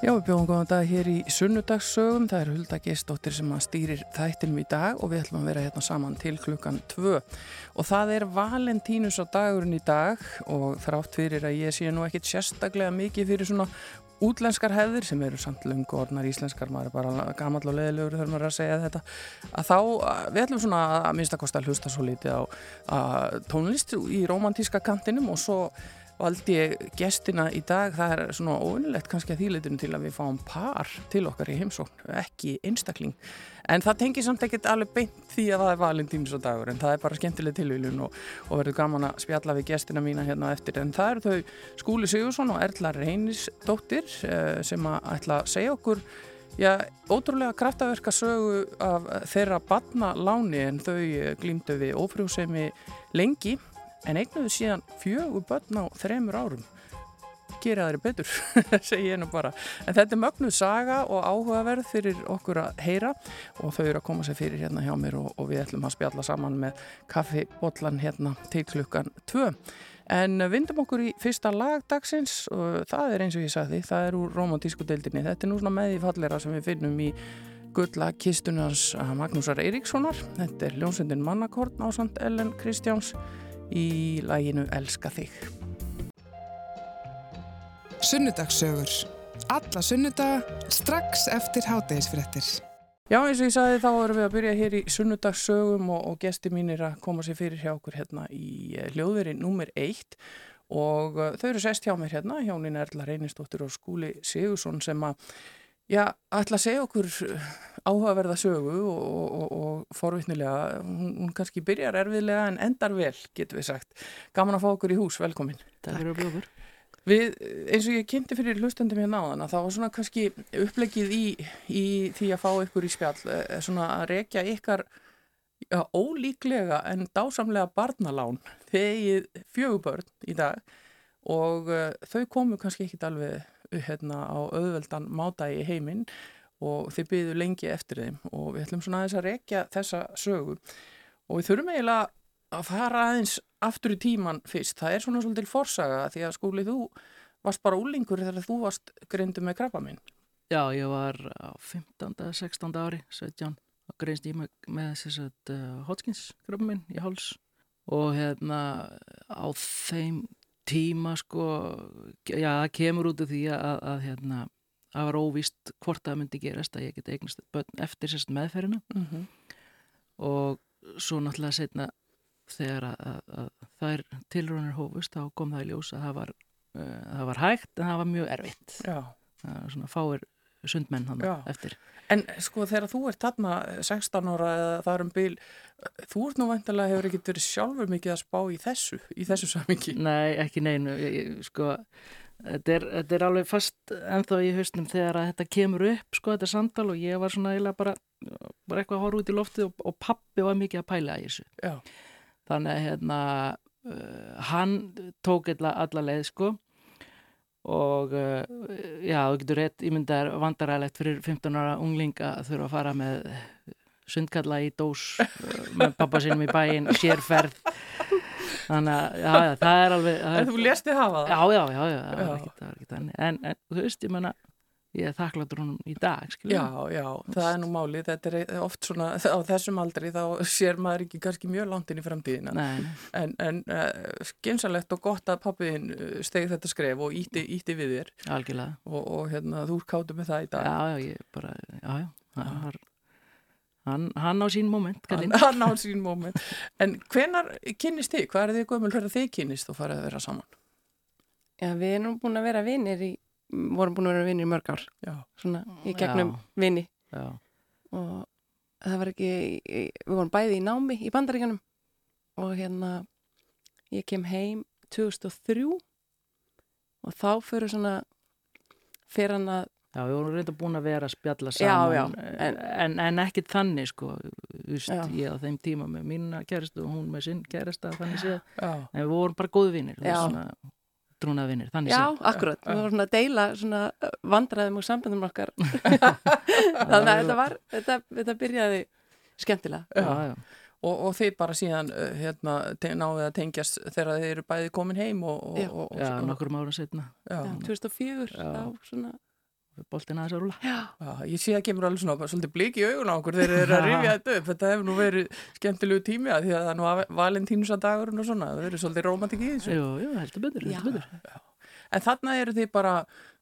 Já, við bjóðum góðan dag hér í sunnudagssögum. Það er Hulda Geistóttir sem stýrir þættinum í dag og við ætlum að vera hérna saman til klukkan tvö. Og það er Valentínus á dagurinn í dag og þrátt fyrir að ég sé nú ekkit sérstaklega mikið fyrir svona útlenskar hefðir sem eru samt lungu orðnar íslenskar, maður er bara gammal og leðilegur þegar maður er að segja þetta, að þá, við ætlum svona að minnstakosta hlusta svo litið á tónlist í romantíska kantinum og svo valdi ég gestina í dag, það er svona óvinnilegt kannski að þýleitinu til að við fáum par til okkar í heimsókn, ekki einstakling, en það tengir samt ekkert alveg beint því að það er valentínus og dagur, en það er bara skemmtileg tilvílun og, og verður gaman að spjalla við gestina mína hérna eftir, en það eru þau Skúli Sigursson og Erla Reynisdóttir eh, sem að ætla að segja okkur Já, ótrúlega kraftaverka sögu af þeirra badna láni en þau glýmdu við ófrjósemi lengi en eignuðu síðan fjögur börn á þremur árum gera þeirri betur, segi ég nú bara. En þetta er mögnuð saga og áhugaverð fyrir okkur að heyra og þau eru að koma sér fyrir hérna hjá mér og, og við ætlum að spjalla saman með kaffibotlan hérna til klukkan 2 en vindum okkur í fyrsta lagdagsins og það er eins og ég sagði það er úr romantísku deildinni, þetta er nú svona með í fallera sem við finnum í gulla kistunars Magnúsar Eiríkssonar. Þetta er ljónsendin Mannakorn ásand Ellen Kristjáns í læginu Elska þig. Sunnudagssögur. Alla sunnudaga strax eftir hátægisfrettir. Já, eins og ég sagði þá erum við að byrja hér í sunnudagssögum og, og gesti mínir að koma sér fyrir hjá okkur hérna í eh, hljóðveri nummer eitt og uh, þau eru sest hjá mér hérna, hjónin Erla Reynistóttir og Skúli Sigursson sem að Já, ætla að segja okkur áhugaverða sögu og, og, og forvittnilega, hún, hún kannski byrjar erfiðlega en endar vel, getur við sagt. Gaman að fá okkur í hús, velkomin. Takk fyrir að bjóður. Við, eins og ég kynnti fyrir hlustendum hérna á þann að það var svona kannski upplegið í, í því að fá ykkur í spjall, eh, svona að rekja ykkar já, ólíklega en dásamlega barnalán þegið fjögubörn í dag og uh, þau komu kannski ekkit alveg hérna á auðveldan mádagi heiminn og þið byggðu lengi eftir þeim og við ætlum svona aðeins að rekja þessa sögu og við þurfum eiginlega að fara aðeins aftur í tíman fyrst, það er svona svolítið forsaga því að skúlið þú varst bara úlingur þegar þú varst grindu með krabba minn Já, ég var á 15. 16. ári 17 og greinst ég með, með þess að uh, Hodgkins krabba minn í háls og hérna á þeim tíma sko, já það kemur út af því að, að hérna, það var óvíst hvort það myndi gerast að ég geti eignast eftir sérst meðferðina. Mm -hmm. og svo náttúrulega setna þegar að, að, að er tilröðanir hófust þá kom það í ljós að það var, uh, það var hægt en það var mjög erfitt. Það var svona fáir sundmenn hann eftir. En sko þegar þú ert þarna 16 ára eða það er um bíl þú ert nú vantilega hefur ekkert verið sjálfur mikið að spá í þessu í þessu samingi Nei, ekki neinu sko, þetta er, þetta er alveg fast ennþá í hausnum þegar að þetta kemur upp sko, þetta samtal og ég var svona eiginlega bara, bara eitthvað að horfa út í loftið og, og pappi var mikið að pæla í þessu. Já. þannig að hérna uh, hann tók alla leið sko og uh, já, þú getur rétt ímyndar vandaræðilegt fyrir 15 ára unglinga að þurfa að fara með sundkalla í dós uh, með pappa sínum í bæin, sérferð. Þannig að já, já, það er alveg það er, En þú lesti hafa það? Já, já, já, já ekki, það var ekki þannig. En, en þú veist, ég menna ég er þakkladur honum í dag skilja. Já, já, það er nú máli þetta er oft svona, á þessum aldri þá sér maður ekki kannski mjög langt inn í framtíðina. Nei. en, en uh, skynsalegt og gott að pappiðin stegi þetta skref og ítti, ítti við þér. Algjörlega. Og, og hérna, þú káttu með það í dag. Já, já, ég bara, já, já. Hann, var, hann, hann á sín moment hann, hann á sín moment. En hvenar kynist þið? Hvað er þið gömul? Hverða þið kynist og farið að vera saman? Já, við erum búin að vera vinnir í vorum búin að vera vinnir í mörg ár. Já. svona í gegnum vinni Já. og það var ekki við vorum bæði í námi í bandaríkanum og hérna ég kem heim 2003 og þá fyrir svona fyrir hann að Já, við vorum reynda búin að vera að spjalla saman já, já, en, en, en ekkit þannig sko, Vist, ég á þeim tíma með mína kærastu og hún með sinn kærasta þannig séð, en við vorum bara góðu vinnir svona trúnaðvinnir, þannig Já, séð. akkurat, við vorum svona að deila svona vandræðum og sambandum okkar. Þannig að þetta var þetta, þetta byrjaði skemmtilega. Já, já Og, og þið bara síðan hérna, náðu að tengjast þegar þið eru bæði komin heim og, og, Já, já nokkur ára setna Já, 2004 já. þá svona boltin aðeins að rúla Já, ég sé að kemur alveg svona svolítið blík í augun á okkur þegar þeir eru að rifja þetta upp. Þetta hefur nú verið skemmtilegu tími að því að það er nú valentínusandagurinn og svona. Það verið svolítið romantik í þessu. Jú, jú, heldur betur, heldur Já. betur. En þarna eru þið bara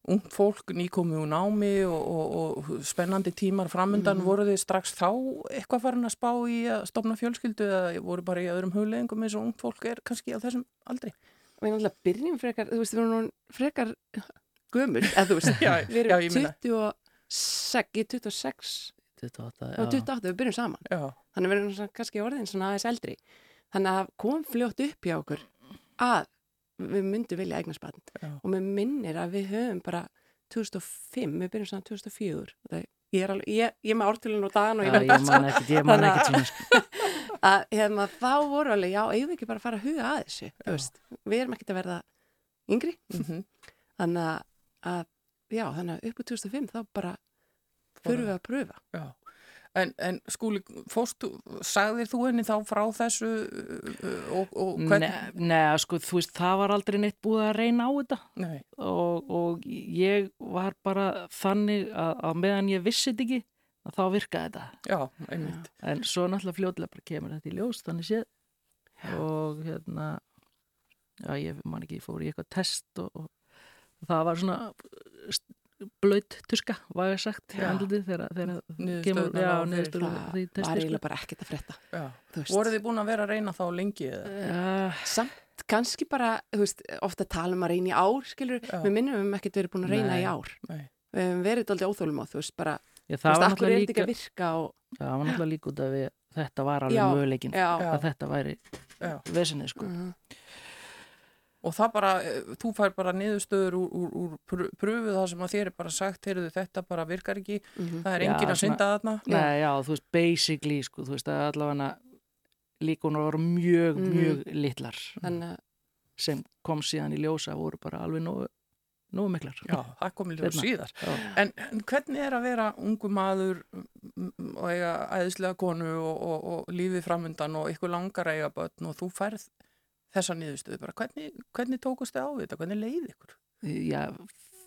ung fólk nýkomið úr námi og, og, og spennandi tímar framundan. Voru þið strax þá eitthvað farin að spá í að stopna fjölskyldu eða voru bara í öðrum hugleðingum eins og ung fólk er kannski á þessum aldri Gömul, eða þú veist, Já, við já, erum ég meina. 26, ég er 26 28, og 28, við byrjum saman. Já, Þannig við erum svona, kannski orðin svona aðeins eldri. Þannig að kom fljótt upp hjá okkur að við myndum vilja eignaspann. Já. Og mér minnir að við höfum bara 2005, við byrjum saman 2004. Það, ég er alveg, ég, ég er með ártölun og dagan og Já, ég veit ég man ekkert, ég man Þannig að- svona sko. að hérna, þá voru alveg, já, eigum við ekki bara að fara að huga að þessu, þú veist, við erum ekkert að verða yngri, mhm, þannig að, að já, þannig að upp á 2005 þá bara fyrir við að pröfa. já. En, en skúli, fórstu, sagðir þú henni þá frá þessu uh, og, og Nei, nei, sko, þú veist, það var aldrei neitt búið að reyna á þetta. Nei, og, og ég var bara þannig að, að meðan ég vissi þetta ekki að þá virkaði þetta. Já, einmitt. en svo náttúrulega fljótilega bara kemur þetta í ljós þannig séð. Og hérna já, ég man ekki, ég fór í eitthvað test og, og það var svona blöyt tuska, var ég sagt Já. andlitið þegar, kemur, já, Það var eiginlega bara ekkert að Já. veist. Voru þið búin að vera að reyna þá lengi eða? Já, Samt kannski bara, þú veist, ofta tala um að reyna í ár, skilur, Já. við minnum við höfum ekkert verið búin að reyna Nei. í ár. Nei. Við höfum verið aldrei óþólum á, þú veist, bara, ég, þú það veist, var akkur er þetta ekki líka að virka og, það var náttúrulega líka út af þetta var alveg Já, möguleikin já. Já. að þetta væri Já. vesinni sko Mhm. Og það bara, eh, þú fær bara niðurstöður úr, úr, úr pr- pröfu það sem að þér er bara sagt, heyrðu þetta bara virkar ekki, Mhm. það er Já, engin að svona- synda þarna. Nei, já, þú veist, basically, sko, þú veist, að allavega líkunar voru mjög, Mhm. mjög litlar Þannig að, sem kom síðan í ljósa voru bara alveg nógu, nógu miklar. Já, það kom líka Seinna. síðar. Já. En, en hvernig er að vera ungu maður mm, mm, og eiga æðislega konu og, og, og lífið framundan og ykkur langar að eiga börn og þú færð þessa niðurstöðu bara, hvernig, hvernig tókust þið á þetta, hvernig leið ykkur? Já,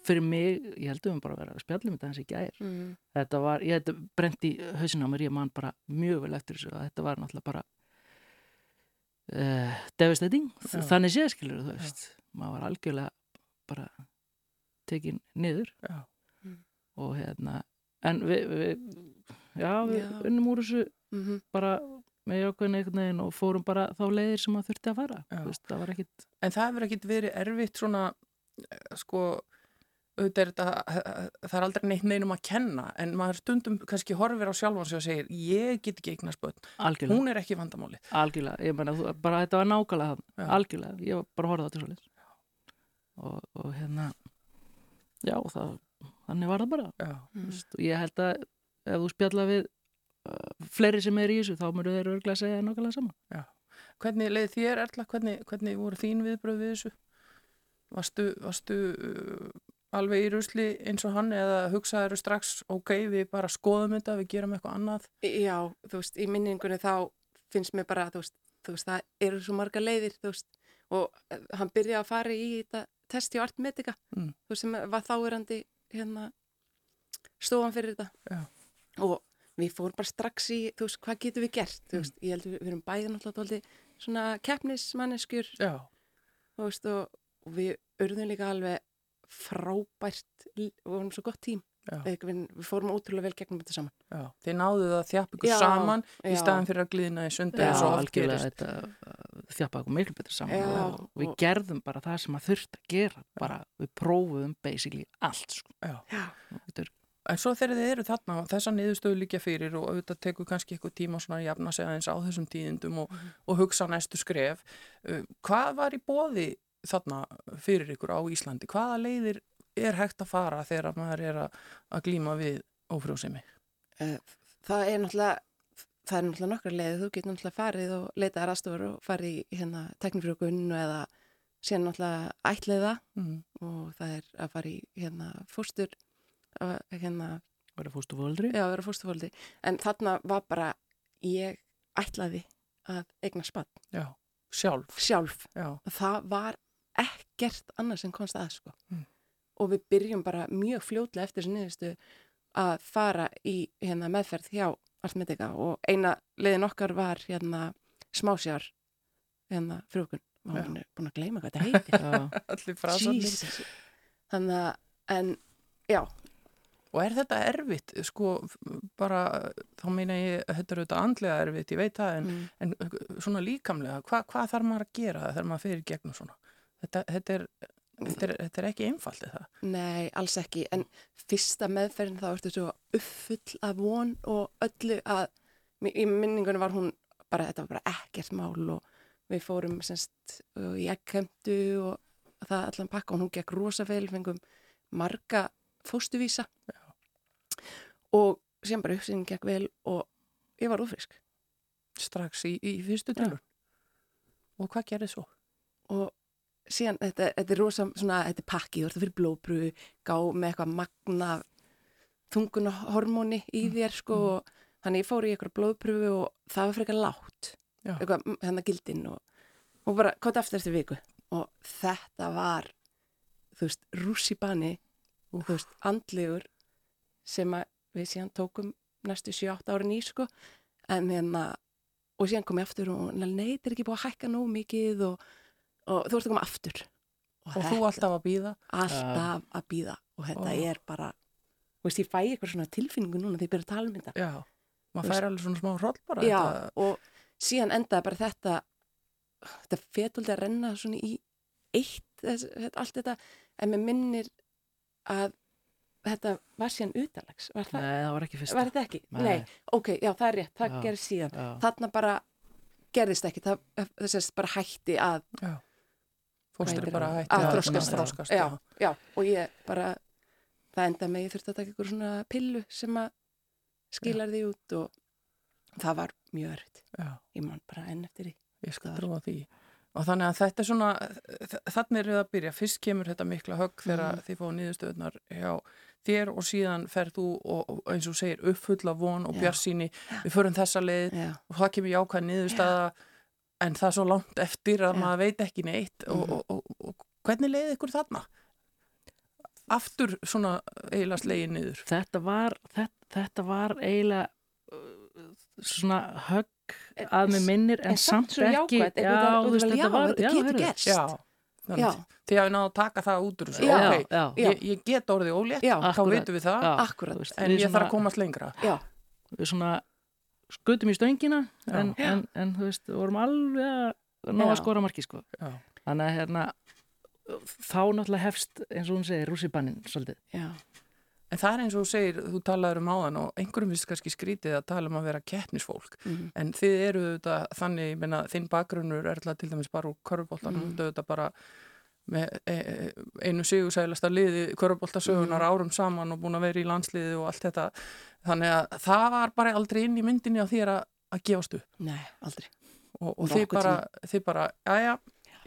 fyrir mig, ég heldum bara að vera að spjallum þetta hans í gær. mm, Þetta var, ég þetta brent í hausinn á mér, ég man bara mjög vel eftir þessu að þetta var náttúrulega bara uh, devastating, Já. þannig séð skilur þú veist, maður var algjörlega bara tekin niður Já. og hérna en við, við já, við Já. unnum úr þessu mhm. bara með jákvæðin einhvern veginn og fórum bara þá leiðir sem maður þurfti að fara veist, það ekkit En það hefur ekkit verið erfitt svona, eh, sko, auðvitað er þetta, það er aldrei neitt neinum að kenna, en maður stundum kannski horfir á sjálfan sig og segir, ég get ekki eignast börn, algjörlega, hún er ekki vandamálið. algjörlega ég meina, þú, bara þetta var nákvæmlega það. Algjörlega, ég bara horfa á þetta svolítið og, og hérna já, það, þannig var það bara. Veist, og ég held að ef þú spjalla við fleiri sem er í þessu, þá mörgur þeir örglega að segja nákvæmlega saman hvernig leið þér Erla, hvernig, hvernig voru þín viðbröð við þessu? Varstu, varstu uh, alveg í rusli eins og hann eða hugsaður strax, ok, við bara skoðum þetta, við gerum eitthvað annað? Já, þú veist, í minningunni þá finnst mér bara, þú veist, þú veist það eru svo marga leiðir, þú veist, og eh, hann byrjaði að fara í þetta testi á artmetika, Mm. þú veist, sem var þáverandi hérna stofan fyrir þetta. Já. Og við fórum bara strax í, þú veist, hvað getum við gert, þú veist, ég held við, við erum bæði náttúrulega svona keppnismanneskjur, Já, þú veist, og, og við urðum líka alveg frábært, og vorum svo gott tím. já, Við, við, við fórum ótrúlega vel gegnum þetta saman. já. Þið náðuð að þjappa ykkur Já, saman í já. staðan fyrir að glýðna í sundi Já, eins og algjörlega gerist. þetta uh, þjappaði okkur miklu betur saman Já, og við og- gerðum bara það sem að þurft að gera bara við prófuðum basically allt sko. Já. Já. Þetta er, En svo þegar þið eru þarna þessa niðurstöðu líka fyrir og auðvitað tekur kannski eitthvað tíma svona að jafna sig aðeins á þessum tíðindum og, og hugsa næstu skref. Uh, Hvað var í bóði þarna fyrir ykkur á Íslandi? Hvaða leiðir er hægt að fara þegar maður er að, að glíma við ófrjósemi? Eh, það er náttúrulega það er náttúrulega nokkra leiði, þú getur náttúrulega farið og leitað aðstofur og farið í hérna teknifrjókun eða síðan náttúrulega ætliða Mm. og það er að fara í hérna fóstur að, hérna, verið fóstufóldri já, að vera fósturfóldi en þarna var bara ég ætlaði að eigna spann Já, sjálf. sjálf, Já, það var ekkert annað sem komst að sko. Mm. og við byrjum bara mjög fljótlega eftir þessu niðurstu að fara í hérna, meðferð hjá Artmedica og eina leiðin okkar var hérna smásjár hérna frjókun og hún er búin að gleyma hvað þetta heitir. Allir frasarnir. Jesus. Þannig að, en já Og er þetta erfitt, sko, bara, þá meina ég, þetta er auðvitað andlega erfitt, ég veit það, en, mm, en svona líkamlega, hva, hvað þarf maður að gera þegar maður fyrir gegnum svona? Þetta, þetta, er, þetta, er, þetta er ekki einfalt, er það? nei, alls ekki. En fyrsta meðferðin þá ertu svo uppfull af von og öllu að í minningunum var hún bara, þetta var bara ekkert mál og við fórum semst uh, í ekkemdu og það allan pakka og hún gekk rosa vel, fengum marga fóstuvísa og sem bara uppsýning gekk vel og ég var ófrisk Strax í, í fyrstu tilur. Og hvað gerir svo? og síðan þetta, þetta er rosa svona, þetta er pakki, þú ert að fyrir blóðpröfu gá með eitthvað magna þungunahormóni í þér sko og þannig ég fór í eitthvað blóðpröfu og það var frekar lágt Já. eitthvað mm, hennar gildin og, og bara kótt aftur eftir viku og þetta var þú veist, rússibani þú veist, andlegur sem að við síðan tókum næstu 7-8 árin í sko en hérna og síðan kom ég aftur og nei, þetta er ekki búið að hækka nóg mikið og, og þú ert að koma aftur Og þú þetta- alltaf að býða? alltaf að býða og þetta Ó. er bara þú veist, ég fæ eitthvað svona tilfinningu núna þegar ég byrja að tala um þetta Já. Maður Þú fær alveg svona smá hroll bara. já, Þetta, og síðan endaði bara þetta þetta fetuldi að renna svona í eitt, þess, allt þetta en mér minnir að þetta var síðan utalags var, það, nei, það var ekki fyrsta var þetta ekki? Nei. Nei. ok, já það er rétt, það Já. gerði síðan Já. þarna bara gerðist ekki það, þess að bara hætti að já. Fóstur heitir bara það? hætti Að að þroskast. þroskast. já, já, og ég bara það endaði með ég þurfti að taka ykkur svona pillu sem að skilar því út og það var mjög já. ég man bara enn eftir því Ég skal Það trúa því. Og þannig að þetta er svona, þannig er við að byrja. Fyrst kemur þetta mikla högg þegar Mhm. þið fáið nýðustöðunar hjá þér og síðan ferð þú og, og eins og segir uppfull af von og Já. bjarsýni. Við förum þessa leið já, og það kemur jákvæð nýðustöða en það er svo langt eftir að Já. maður veit ekki neitt. Og, Mhm. og, og, og hvernig leiði ykkur þarna? Aftur svona eiginlega slegið niður. þetta var þetta, þetta var eiginlega uh, svona högg að mig minnir en, en samt svo ekki jákvætt, já, einhvern þú veist, veginn, já, þetta var þetta getur gerst Já, Já. þannig, þið hafið náðu að taka það út úr þessu. já, Ok, já, Já. ég, ég get orðið ólétt, Já, þá veitum við það. veist, En við ég svona- þarf að komast lengra. já, við svona skutum í stöngina en, en, en þú veist, við vorum alveg að ná að skora marki sko Já. þannig að hérna þá náttúrulega hefst eins og hún segir rússibannin svolítið já, En það er eins og þú segir, þú talaður um áðan og einhverjum finnst kannski skrítið að tala um að vera keppnisfólk. mhm, En þið eru þetta þannig, ég meina, þinn bakgrunnur er alltaf til dæmis bara úr körfuboltan, Mhm. mm. þetta bara með e, e, einu sigursælasta liði körfuboltasögunar Mhm. árum saman og búin að vera í landsliði og allt þetta. Þannig að það var bara aldrei inn í myndinni á þér að, að gefast upp. nei, aldrei Og, og þið, bara, þið bara, já, já,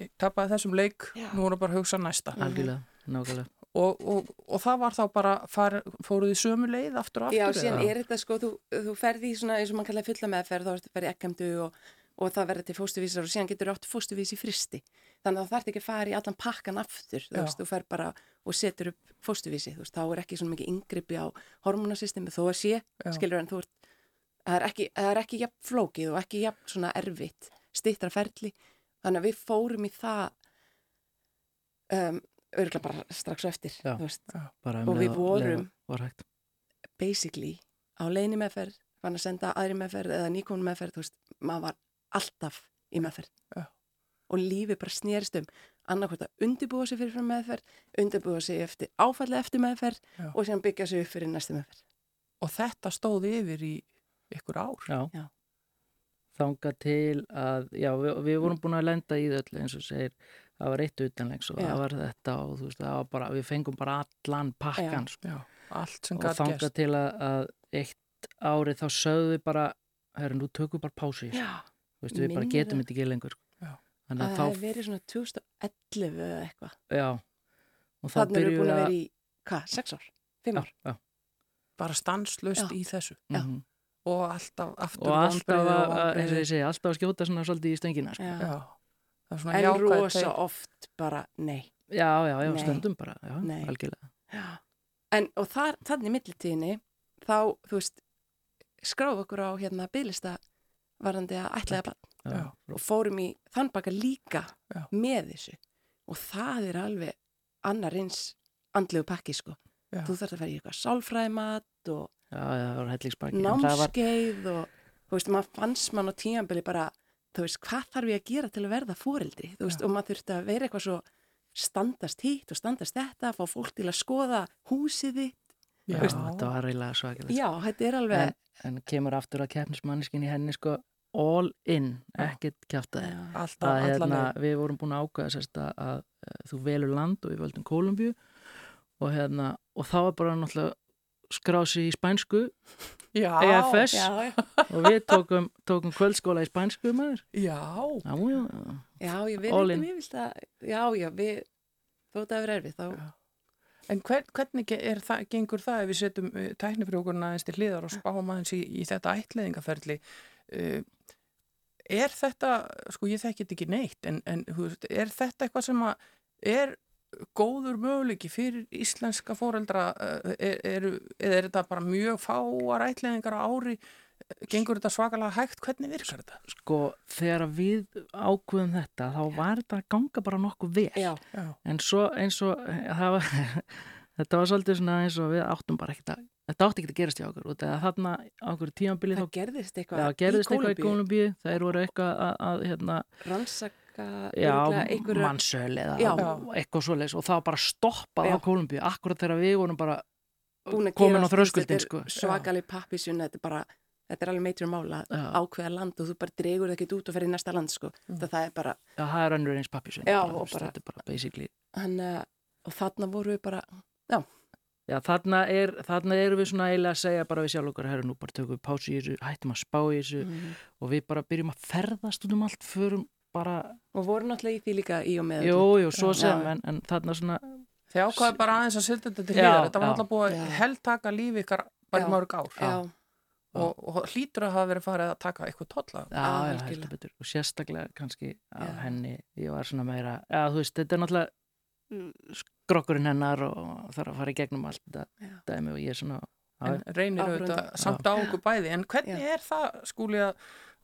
ég tapaði þessum leik, Já. nú voru bara að hugsa næsta. Mhm. algjörlega, nákvæmlega Og, og, og það var þá bara, far, fóruð í sömu leið aftur og aftur? Já, síðan eða? er þetta sko, þú, þú ferði í svona eins og mann kallaði fulla meðferð, þá ertu að ferði ekkemdu og, og það verður til fóstuvísar og síðan getur átt fóstuvís í fristi. Þannig að það þarf ekki að fara í allan pakkan aftur, þú veist, þú fer bara og setur upp fóstuvísi, þú veist, þá er ekki svona mikið yngripi á hormonasystemi þó að sé, Já. skilur en þú ert, það er ekki, það er ekki jafn flókið og ekki jafn svona erfitt, stittra ferli, þannig að við fórum í það um, örgulega bara strax eftir, Já. veist, Bara Og um við leið vorum- var basically á leiðinni meðferð, fann að senda aðri meðferð eða nýkonu meðferð, veist, maður var alltaf í meðferð. Já. Og lífið bara snerist um annarkvæmt að undirbúa sig fyrir meðferð, undirbúa sig eftir áfallega eftir meðferð Já. og síðan byggja sig upp fyrir næstu meðferð. Og þetta stóði yfir í ykkur ár. Já. Já. Þanga til að, já, við, við vorum búin að lenda í öllu eins og segir, það var eitt utanlegs og Já. það var þetta og þú veist, það var bara, við fengum bara allan pakkan sko. Já, allt sem og gæt þanga gerst. til að, að eitt árið þá sögðu við bara, herru, nú tökum við bara þessu. Já. Þú veist, við bara getum það. þetta ekki lengur. sko. Já. Þannig Það að hefði þá, verið svona 2011 eða eitthvað. já, og Þannig erum við byrjuðum búin að vera í, hvað, sex ár? Fimm ár? Já, já. Bara stanslust Já. í þessu. Já. mhm. Og alltaf aftur Og að, og að- eins og vonbrigði. ég segi, alltaf að skjóta svona svolítið í stöngina, sko. Er En jákvæð rosa teikn. oft bara, nei. Já, já, já, Nei. stundum bara, já, Nei. algjörlega. Já. En, og þar, þannig millitíðinni, þá, þú veist, skráðu okkur á hérna bygglista varandi að ætlaði bann og fórum í þann baka líka Já. með þessu og það er alveg annar eins andlegu pakki sko. Já. Þú þarf að vera í eitthvað sálfræðimat og já, já, það var hellingsbaki. En það var, námskeið og þú veist, maður fannst mann á tíanbili bara, þú veist, hvað þarf ég að gera til að verða fóreldri, þú veist, og maður þurfti að vera eitthvað svo standast hitt og standast þetta, fá fólk til að skoða húsið þitt, já, veist- þetta var eiginlega svakilegt. já, þetta er alveg En, en kemur aftur að keppnismanniskin í henni sko all in, ekkert kjátaði. Já. alltaf, að hérna, allan við vorum búin að ákvæða sérst að, að, að þú velur land og við völdum Kolumbíu og hérna og þá var bara náttúrulega skrási í spænsku. Já, EFS Já, já, og við tókum, tókum kvöldskóla í spænsku maður. Já, já, já, já. já, ég All ekki að, já, já, við, þó þetta er erfið, þá. En hvern, hvernig er það, gengur það ef við setjum uh, tæknifrjókurna aðeins til hliðar og spáum aðeins í, í þetta ætliðingaferli? Uh, er þetta, sko ég þekki þetta ekki neitt, en, en er þetta eitthvað sem að er góður möguleiki fyrir íslenska fóreldra, uh, er, er, eða er þetta bara mjög fáar ætliðingar á ári? Gengur þetta svakalega hægt? Hvernig virkar þetta? sko þegar við ákveðum þetta þá var þetta að ganga bara nokkuð vel. Já, Já, en svo eins og eh, það var, þetta var svolítið svona eins og við áttum bara ekkert að þetta átti ekki að gerast hjá okkur. Og þarna á okkur tímanbili það þá gerðist eitthvað Já, gerðist eitthvað í Kolumbíu, þeir voru eitthvað að, að hérna, rannsaka, já, örugglega einhverja- mannsöl eða Já. eitthvað svoleiðis og það var bara stoppað Já. á Kolumbíu, akkurat þegar við vorum bara komin á þröskuldin sko. svakalig pappisun, þetta er bara þetta er alveg meitur mála Já. ákveða land og þú bara dregur það ekki út og fer í næsta land sko. Mm. það, það er bara, Já, það er önnur eins Já, bara- Þetta er bara basically hann uh, og þarna voru við bara Já, þarna, er, þarna erum við svona eiginlega að segja bara við sjálf okkar, herru, nú bara tökum við pásu í þessu, hættum að spá í þessu mm. og við bara byrjum að ferðast út um allt, förum bara, og voru náttúrulega í því líka í og með jú, jú, svo sem, en, en þarna svona, Þið ákvaði bara aðeins að setja þetta til Já, hliðar. Þetta var alltaf búið að heldtaka lífi ykkar bara mörg ár. já, og, og hlýtur að hafa verið farið að taka eitthvað tolla. Já, já, heldur betur. Og sérstaklega kannski af Já. henni, ég var svona meira, já, þú veist, þetta er náttúrulega skrokkurinn hennar og þarf að fara í gegnum allt þetta dæmi og ég er svona, en reynir auðvitað samt á okkur bæði. En hvernig er það skúli að,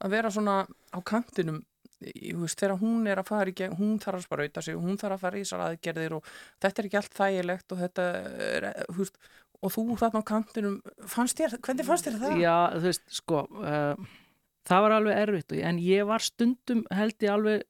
að vera svona á kantinum veist, þegar hún er að fara í gegn hún þarf að sprauta sig, hún þarf að fara í þessar aðgerðir og þetta er ekki allt þægilegt og þetta er, þú veist og þú þarna á kantinum, fannst þér hvernig fannst þér það? Já, þú veist, sko uh, það var alveg erfitt og- en ég var stundum held ég alveg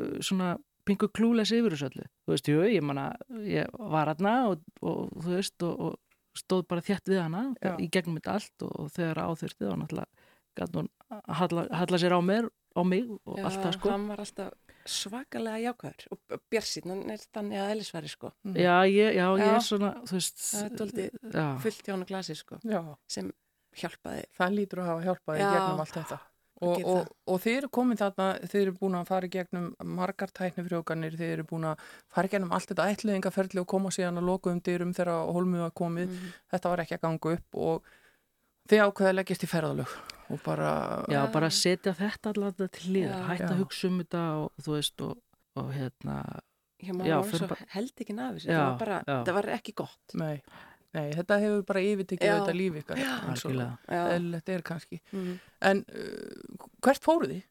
uh, svona pingu klúles yfir þessu öllu þú veist, jú, ég manna ég var aðna og, og þú veist og, og stóð bara þétt við hana Já. í gegnum þetta allt og, og þegar áþurfti þá náttúrulega gæti hún að halla, halla sér á mér á mig og já, allt það sko hann var alltaf svakalega jákvæður og björsinn, hann er þannig að eðlisværi sko, Mm. Já, ég, já, ég Já. er svona, þú veist Það er dálítið já, fullt hjá hann glasi sko, Já, sem hjálpaði það lítur að hafa hjálpað í Já. gegnum allt þetta og, og, og þið eru komin þarna þið eru búin að fara í gegnum margar tæknifrjókanir, þið eru búin að fara í gegnum allt þetta ætliðingaferli og koma síðan að loka um dyrum þegar holmið var komið Mhm. þetta var ekki að ganga upp og þið ákveða að leggjast í ferðalög og bara já, bara setja þetta allavega til Já. hætta Já. að hugsa um þetta og þú veist og, og hérna Já, Já, maður var fyrir svo bara- held ekki Já, það var bara, já. það var ekki gott. nei, nei, þetta hefur bara yfirtekið Já. þetta líf ykkar og algjörlega Já, eðlilegt er kannski mm. en uh, hvert fóruð þið?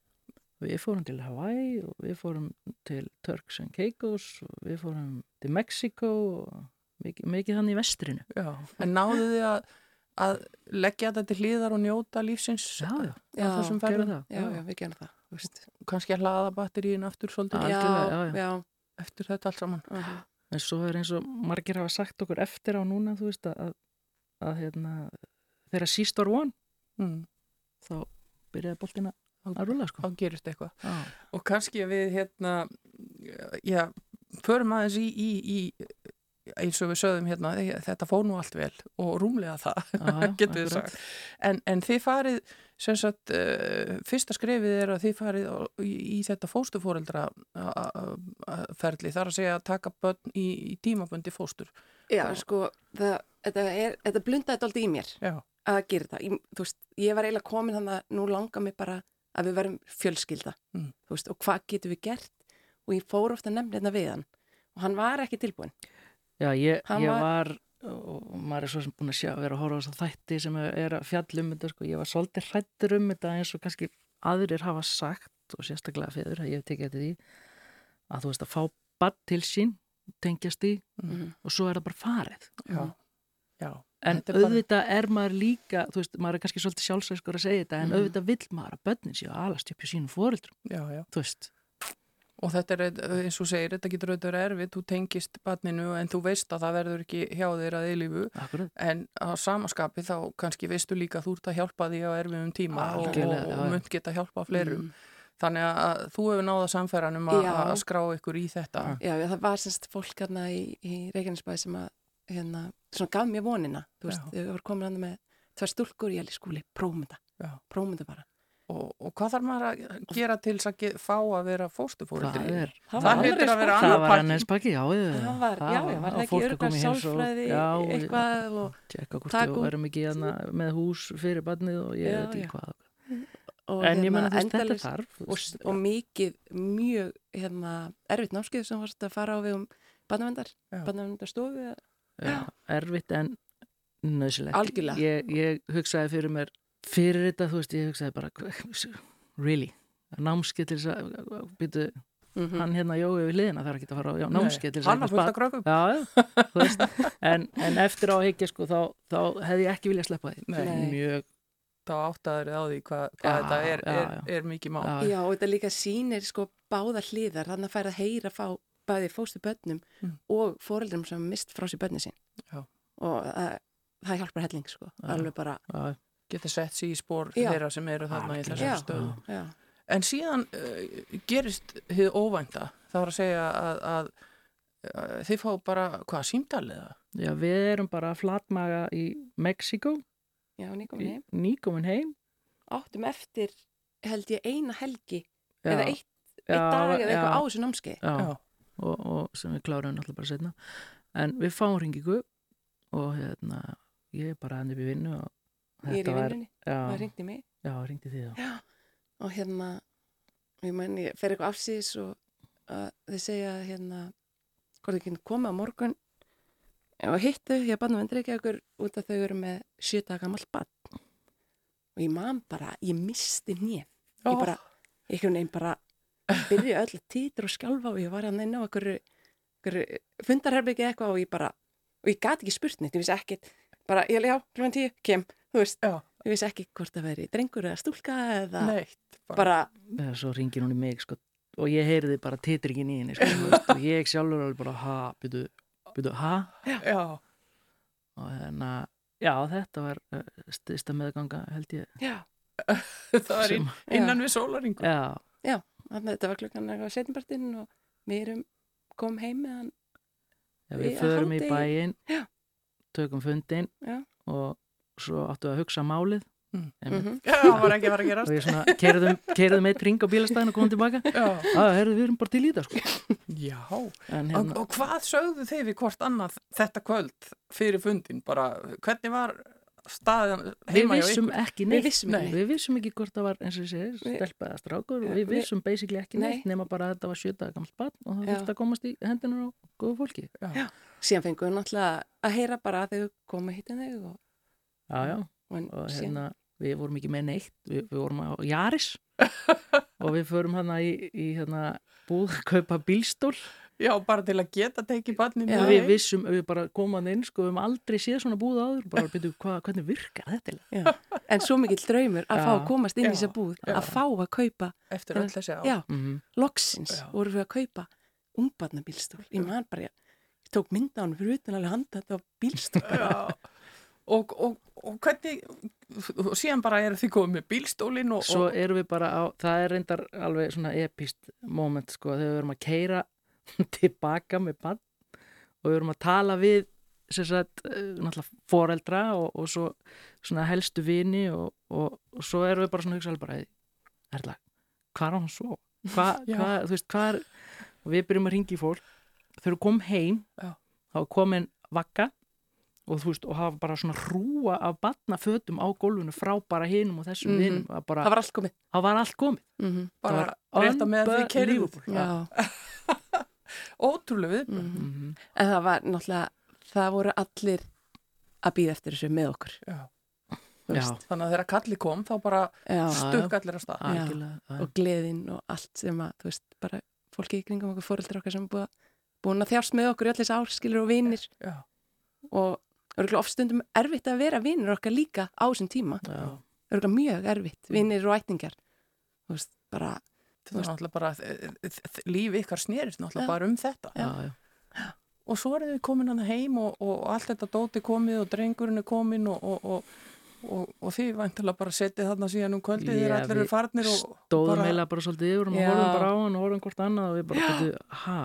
Við fórum til Hawaii og við fórum til Turks and Caicos og við fórum til Mexiko og mikið, mikið þannig í vestrinu. Já. en náðu þið að, að leggja þetta til hliðar og njóta lífsins Já, já, á þessum gerðu ferðum það. já, já, við gerum það. þú veist. kannski að hlaða batteríin aftur svolítið Já. Já, já. já. eftir þetta allt saman mhm. En svo er eins og margir hafa sagt okkur eftir á núna, þú veist, að, að hérna, þegar síst var von, mm. þá byrjaði boltina að rúla, sko. þá gerist eitthvað Já, og kannski að við hérna já, förum aðeins í, í, í eins og við sögðum hérna þetta fór nú allt vel og rúmlega það já, getur við sagt en, en þið farið sem sagt, uh, fyrsta skrefið er að þið farið á, í, í þetta fóstufóreldra ferli þar að segja að taka börn í, í tímabundi fóstur Já, sko, það, þetta, er, þetta blundaði alltaf í mér já, að gera það. Ég, veist, ég var eiginlega komin þannig að nú langar mig bara að við verum fjölskylda. Mm. Veist, og hvað getum við gert? Og ég fór ofta nefnir þetta við hann og hann var ekki tilbúin Já, ég, ég var- og maður er svo sem búin að sjá, vera að horfa á þess að þætti sem er að fjalla um þetta, sko, ég var svolítið hrættur um þetta eins og kannski aðrir hafa sagt og sérstaklega feður, að ég hef tekið þetta því, að þú veist að fá bann til sín, tengjast í Mhm. og svo er það bara farið. Já, já. En er bara- auðvitað er maður líka, þú veist, maður er kannski svolítið sjálfsvegskur að segja þetta, en Mhm. auðvitað vill maður að börnin séu að alast upp hjá sínum já. þú veist. Og þetta er, eins og segir, þetta getur auðvitað verið erfitt, þú tengist barninu en þú veist að það verður ekki hjá þér að eilífu Akkurat. en á samaskapi þá kannski veistu líka að þú ert að hjálpa því á erfiðum tíma og, og, Algjörlega, já, og já. mynd geta hjálpa fleirum. Mm. Þannig að þú hefur náða samferðanum að að skrá ykkur í þetta. Já, já, það var semst fólk hérna í, í Reykjanesbæði sem að hérna, svona gaf mér vonina, þú veist, Já. þau voru komin hann með tvær stúlkur í alveg skúli, prófum þetta, prófum þetta bara. Og, og hvað þarf maður að gera til þess að fá að vera fóstufóreldri? Það er, Það Það var hlýtur að vera það annar var pakki. ennins pakki, já. Það var, já, var það og ekki örgar sálfræði eitthvað og, hvort Taka við út- verðum ekki hérna með hús fyrir barnið og ég veit ekki hvað. og En ég hérna, menna þú veist, þetta þarf. og, og mikið, mjög hérna, erfitt námskeið sem varst að fara á við um barnavendar, barnavendarstofu Já, erfitt en nöðsilegt. Algjörlega. Ég hugsaði fyrir mér, fyrir þetta, þú veist, ég hugsaði bara, hva- really, námskeið til þess að, byrju, mm hann hérna jói við liðina þarf ekki að fara á já, námskeið til þess að Hann að já, þú veist, en, en eftir á að higgja sko, þá, þá hefði ég ekki viljað sleppa því. Mjög, Þá áttaður á því hvað, hvað Já, þetta er, já, er, er mikið má. já, Já, og þetta líka sýnir sko báða hliðar, þannig að færa að heyra fá bæði fóstu börnum Mm. og foreldrum sem hafa mist frá sér börni sín. Já. Og það, það hjálpar helling sko, Já. alveg bara, já, Geta sett sér í spór þeirra sem eru þarna í Algjörlega. þessari Já. En síðan uh, gerist þið óvænta. Það var að segja að, að, að þið fá bara, hvað, símtalið það? já, við erum bara að flatmaga í Mexiko, já, nýkomin heim. nýkomin heim. Áttum eftir, held ég, eina helgi Já, eða eitt, eitt já, dag eða eitthvað á þessu námskeið. Já, Já. Og, og sem við klárum náttúrulega bara setna. En við fáum ringingu og hérna, ég er bara upp í vinnu og Ég er í vinnunni, Já, það ringdi mig. já, ringdi því þá. Já, og hérna, ég menn, ég fer eitthvað afsýðis og uh, þið segja hérna, hvort ekki koma á morgun og hittu, ég banna vendur ekki okkur út að þau eru með sjöta gammal bann. Og ég man bara, ég misti nýð. Ég bara, einhvern veginn bara byrja öll að títra og skjálfa og ég var hann inn á einhverju, einhverju fundarherbyggi eitthvað og ég bara, og ég gati ekki spurt neitt, ég vissi ekkit, bara, ég já, klukkan tíu, kem, þú veist, Já. ég vissi ekki hvort það veri drengur eða stúlka eða Neitt. bara, Já, svo ringir hún í mig sko, og ég heyriði bara titringin í henni sko, veist, og ég sjálfur alveg bara ha, byrju, byrju, ha Já. og hérna, já þetta var uh, styrsta meðganga held ég já, það var inn, Já. innan við sólaringu. já, þannig að þetta var klukkan eitthvað setjumpartinn og við erum kom heim með hann já við að förum í bæinn Já. tökum fundin Já. og svo áttu að hugsa málið Mm. Einmitt. Mhm. Já, það var ekki að fara að og gerast. ég svona kerðum, kerðum eitt ring á bílastæðin og komum tilbaka Já. að herðu við erum bara til í það sko. Já. en Og, hérna, og hvað sögðu þið við hvort annað þetta kvöld fyrir fundin? Bara, hvernig var staðan við heima hjá vissum ekki Við neitt vissum ekki við vissum ekki hvort það var eins og ég segir Við- stelpa eða strákur Já, og við við- vissum basically ekki Nei. neitt nema bara að þetta var sjöta gammalt barn og það Já. þurfti að komast í hendunar á góðu fólki síðan fengum við náttúrulega að heyra bara að þau koma hitt en þau og, já, já, og, og síðan, hérna við vorum ekki með neitt, við, við vorum á Jaris og við förum hérna í, í hérna búð að kaupa bílstól Já, bara til að geta tekið barninu Já. og við vissum, við bara komum inn sko, við höfum aldrei séð svona búð áður bara byrju, hva, hvernig virkar þetta en svo mikill draumur að Já. fá að komast inn í Já. þessa búð Já. að fá að kaupa, eftir öll þessi á. já, Mm loksins Já. vorum við að kaupa ungbarnabílstól ég man bara, ég, tók mynda á hann fyrir utan alveg handa þetta á bílstól Já. Og, og, og hvernig, og síðan bara eru þið komið með bílstólinn og, svo erum við bara á, það er reyndar alveg svona epist moment sko, þegar við erum að keira tilbaka með bann og við erum að tala við sagt, eh, foreldra og, og svo svona helstu vini og, og, og svo erum við bara svona hugsaðlega bara, erla, hvað er hann svo? Hvað, Já. hva, þú veist, hvað er og við byrjum að ringi fólk þegar við komum heim Já. þá er komin vakka og þú veist, og hafa bara svona hrúa af batnafötum á gólfinu frá bara hinum og þessum Mhm. vinum, að bara, það var allt komið það var allt komið mm bara það var rétt að með að unbelievable. já, ótrúlega við Mhm. Mhm. En það var náttúrulega, það voru allir að býða eftir þessu með okkur. Þannig að þegar kalli kom þá bara Já. stukk allir á stað Já. Já. Og gleðin og allt sem að, þú veist, bara fólki í kringum okkur, fóreldrar okkar sem búið, búin að þjást með okkur í allir þessi árskilur og vinir Já. og örgulega oft stundum erfitt að vera vinir okkar líka á þessum tíma. Örgulega mjög erfitt, vinir og ætningar. Þú veist, bara, þetta var náttúrulega bara eh, eh, líf ykkar snerist náttúrulega bara um þetta Já, já. og svo er þið komin hann heim og, og allt þetta dóti komið og drengurinn er komin og, og, og, og, og þið væntilega bara setið þarna síðan um kvöldið þegar allir eru farnir og Stóðum bara- bara svolítið yfir og Já. horfum bara á hann og horfum hvort annað og við bara, betur, ha,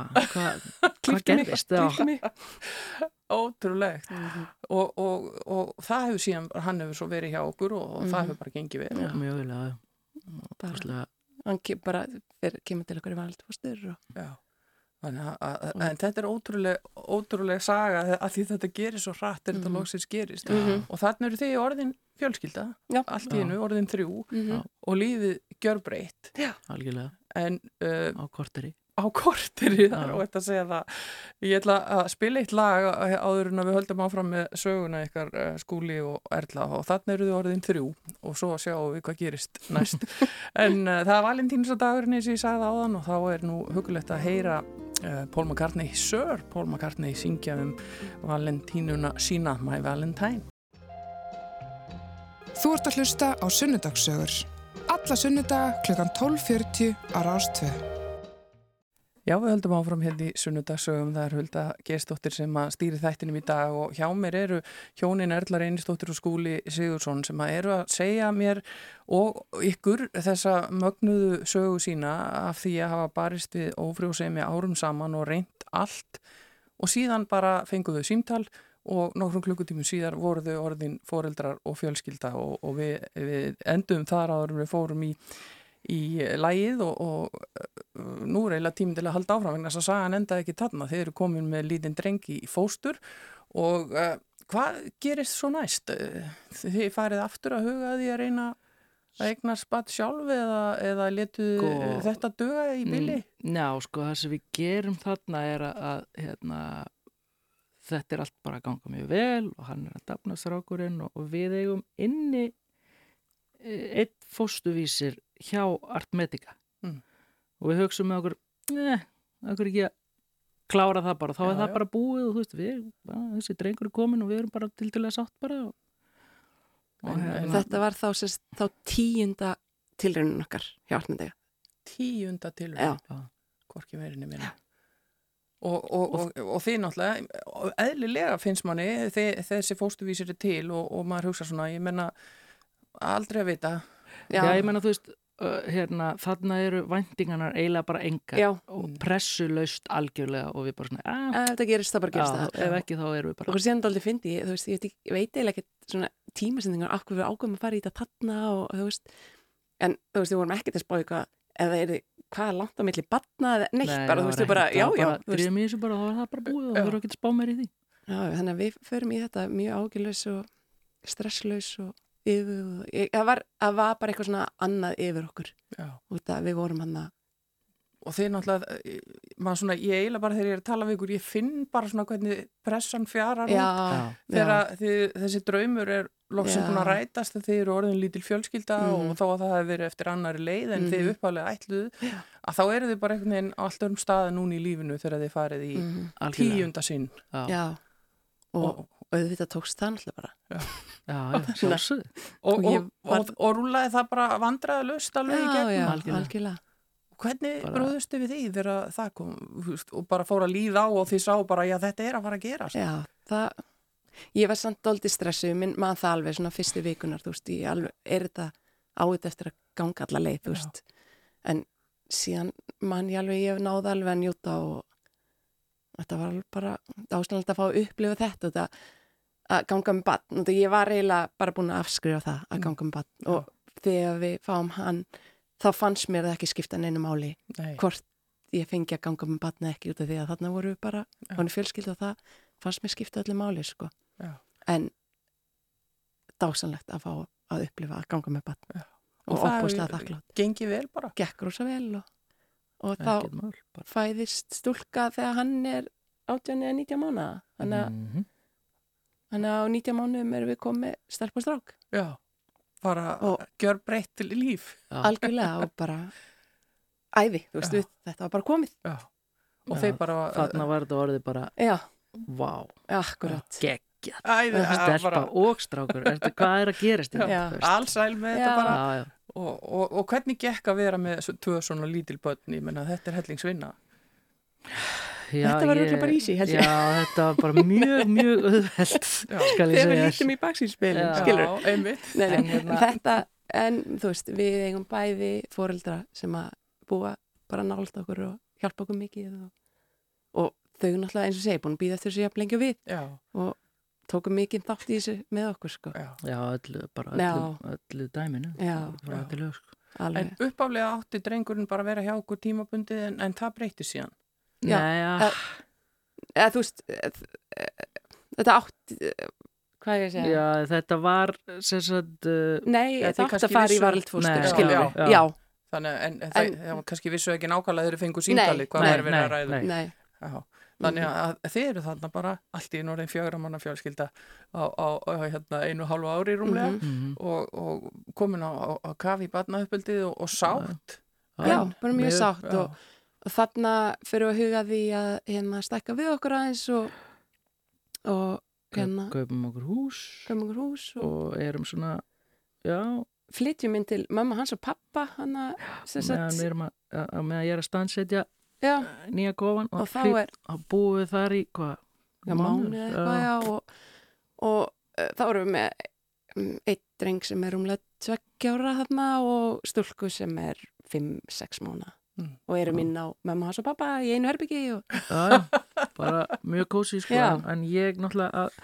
hvað gerðist? Mig. ótrúlegt Mhm. og, og, og það hefur síðan, hann hefur svo verið hjá okkur og, og það Mhm. hefur bara gengið vel Já, mjög já. Bara, hann ke bara fer, kemur til okkur í valdfóstur og Já. Þannig að, að, en þetta er ótrúlega, ótrúlega saga að því þetta gerir svo hratt er þetta Mhm. loksins gerist Mhm. og þannig eru þið orðin fjölskylda Já. allt í Já. einu, orðin þrjú Mhm. og lífið gjör breytt algjörlega, en uh, á korteri. Á korteri það er Já. óætt að segja það ég ætla að spila eitt lag áður en að við höldum áfram með söguna ykkar uh, skúli og Erla og þannig eru þið orðin þrjú og svo sjáum við hvað gerist næst en uh, það er valentínsadagurinn eins og ég sagði áðan og þá er nú hugulegt að heyra uh, Paul McCartney, Sir Paul McCartney syngja um valentínuna sína My Valentine Þú ert að hlusta á Sunnudagssögur. Alla sunnudaga klukkan 12.40 á Rástvö. Já, við höldum áfram hérna í sunnudagsögum. Það er Hulda Gerstóttir sem að stýri þættinum í dag og hjá mér eru hjónin Erla Reynistóttir og Skúli Sigursson sem að eru að segja mér og ykkur þessa mögnuðu sögu sína af því að hafa barist við ófrjósemi árum saman og reynt allt og síðan bara fenguðu símtal og nokkrum klukkutímum síðar voru þau orðin foreldrar og fjölskylda og, og við, við endum þar áður við fórum í í lægið og, og uh, nú er eiginlega tíminn til að halda áfram vegna þess að sagan endaði ekki þarna. Þeir eru komin með lítinn drengi í fóstur og uh, hvað gerist svo næst? Þið farið aftur að huga því að reyna að eigna spatt sjálf eða, eða letu Sko- þetta döga í? Mm, Já, sko, það sem við gerum þarna er að, að hérna, þetta er allt bara að ganga mjög vel og hann er að dafna strákurinn og, og við eigum inni eh, einn fóstuvísir hjá Artmedica Mm. og við hugsaum með okkur neð, okkur ekki að klára það bara, þá Já, er það já. bara búið og þú veist, við, að, þessi drengur er komin og við erum bara til til að sátt bara og, og En- hérna, en- Þetta var þá, sérst, þá tíunda tilraunin okkar hjá Arnendega. Tíunda Já. hvorki meirinni minna. Og, og, og, og þið náttúrulega, eðlilega finnst manni þessi fóstuvísir er til og, og maður hugsa svona, ég menna aldrei að vita. já, ég menna þú veist uh, hérna, þarna eru væntingarnar eiginlega bara engar Já, og pressulaust algjörlega og við bara svona, að, ef þetta gerist, það bara gerist já, það. ef ekki þá erum við Og bara hvað síðan dálítið fyndi, ég, þú veist, ég veit, ekki- ég veit eiginlega ekkert svona tímasendingar af hverju ákveðum að fara í þetta þarna og þú veist, en þú veist, við vorum ekkert að spá eitthvað, eða er hvað er langt á milli batna eða neitt, bara, þú veist, við bara, já, já, þú veist, þessu bara, þá er það bara búið og við erum ekki að spá meir í því. Já, þannig að við förum í þetta mjög ágjörlaus og stresslaus og yfir, og, það, var, það var bara eitthvað svona annað yfir okkur, Já. út að við vorum hann að, Og þið náttúrulega, eh, maður svona, ég eiginlega bara þegar ég er að tala við ykkur, ég finn bara svona hvernig pressan fjarar út. já, Þegar já, þessi draumur er loksum Já. búin að rætast þegar þið eru orðin lítil fjölskylda Mhm. og þó að það hefur verið eftir annari leið en þið Mhm. uppálega ætluðu, að þá eru þið bara einhvern veginn á allt örum staða núna í lífinu þegar þið farið í mhm, Algjörlega. tíunda sinn. Já, já, já, og, og auðvitað tókst það náttúrulega bara. já, sjálfsögðu Og, Og og, var- og, og rúlaði það bara vandræða löst alveg í Já, gegnum. já, algjörlega. algjörlega. Hvernig Bara- brúðustu við því þegar það kom þú veist, og bara fór að líða á og þið sá bara já þetta er að fara að gerast. Já, það, ég var samt doldið stressuð, minn maður það alveg svona fyrstu vikunar, þú veist, ég alveg, er þetta áið eftir að ganga alla leið, þú Já. veist, en síðan mann ég alveg, ég náði alveg að njóta og þetta var alveg bara áslanlega að fá að upplifa þetta, þetta að ganga með batn, og ég var eiginlega bara búin að afskrifa það að Mm. ganga með batn og þegar við fáum hann, þá fannst mér það ekki skipta neinu máli Nei. hvort ég fengi að ganga með batna ekki út af því að þarna voru við bara Já. hann fjölskyld og það fannst mér skipta öllu máli sko. Já. en dásanlegt að fá að upplifa að ganga með batna Já. og Og opbúslega þakklátt Gengi vel bara. gekk rosa vel og, og þá mál fæðist stúlka þegar hann er 18 eða 19 mánuða þannig að Mhm. Þannig að á 19 mánuðum erum við komið stelp og strák Já, bara Og- gjör breytt til líf. Já. algjörlega og bara æði, þú veist þetta var bara komið Já. Og Já, þeir bara... Þarna var þetta orðið bara, já, vá, akkurat geggjað. Æði, Stelpa og strákur, Ertu, hvað er að gerast? Allsæl með Já. þetta bara. já, já. Og, og, og hvernig gekk að vera með svo- tvö svona lítil börn? Ég menna, þetta er hellingsvinna. Já, Þetta var örugglega bara easy, held ég. Já, þetta var bara mjög, mjög auðvelt, Já. skal ég þegar við lítum í baksýnspilin, Já. skilur Já, einmitt. nei, nei, En hérna- þetta, en þú veist við eigum bæði foreldra sem að búa bara nált okkur og hjálpa okkur mikið og, og þau náttúrulega eins og segi búin að býða eftir þessu jafn lengi og við Já, og tókum mikið þátt í þessu með okkur sko, já. Já, öllu, bara öllu, öllu dæminu. Lög, sko. alveg En uppáflega átti drengurinn bara að vera hjá okkur tímabundið en, en það breytti síðan. Já. Nei, já, Eh, eða þú veist eh, eh, þetta átti eh, hvað er ég að segja já, þetta var, sem sagt, uh, nei, þetta kannski að fara í varaldfóstur já, við, já. já, Þannig, en, en, það, það var kannski vissu ekki nákvæmlega þau fengu síndali hvað það er verið að ræða. nei. nei Já. Þannig að þið eru þarna bara allt í norðin fjögra manna fjölskylda á, á, á hérna, einu hálfu ári rúmlega Mhm. mhm. og, og komin á, á, á kafi í batnauppöldið og, og sátt. Já, bara mjög sátt já. og, og þarna fyrir að huga því að hérna stækka við okkur aðeins og, og hérna Kaup- Kaupum okkur hús komum okkur hús og og erum svona, já, flytjum inn til mamma hans og pappa sem meðan við erum að, að, að meðan ég er að stansetja já, nýja kofan og þá flyt- er að búið þar í, hvað, mánu eitthvað, já, og, og uh, þá erum við með um, eitt dreng sem er umlega tveggjára þarna og stúlku sem er 5-6 mánu Mm. og erum inn á mamma hans og pappa í einu herbyggi og Já, bara mjög kósi sko, en, en ég náttúrulega að,